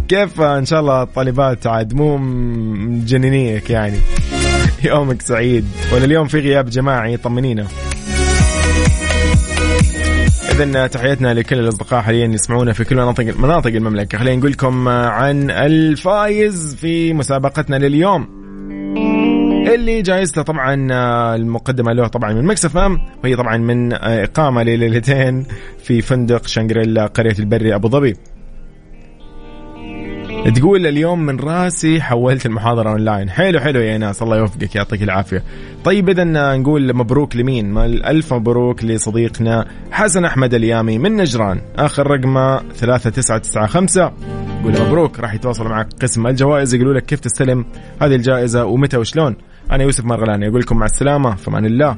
كيف إن شاء الله الطالبات عاد مو مجننيك يعني؟ يومك سعيد. ولا اليوم في غياب جماعي طمنينا. اذا تحياتنا لكل الأصدقاء حاليا يسمعونا في كل مناطق مناطق المملكة. خلينا نقول لكم عن الفايز في مسابقتنا لليوم. اللي جائزته طبعا المقدمة له طبعا من Mix FM وهي طبعا من إقامة لليلتين في فندق شانغريلا قرية البري أبو ظبي. تقول اليوم من راسي حولت المحاضرة أونلاين. حلو حلو يا ناس الله يوفقك يعطيك العافية. طيب اذا نقول مبروك لمين؟ ألف مبروك لصديقنا حسن أحمد اليامي من نجران. آخر رقمه 3995 قول مبروك راح يتواصل معك قسم الجوائز. يقولوا لك كيف تستلم هذه الجائزة ومتى وشلون. أنا يوسف مرغلاني أقول لكم مع السلامة فمان الله.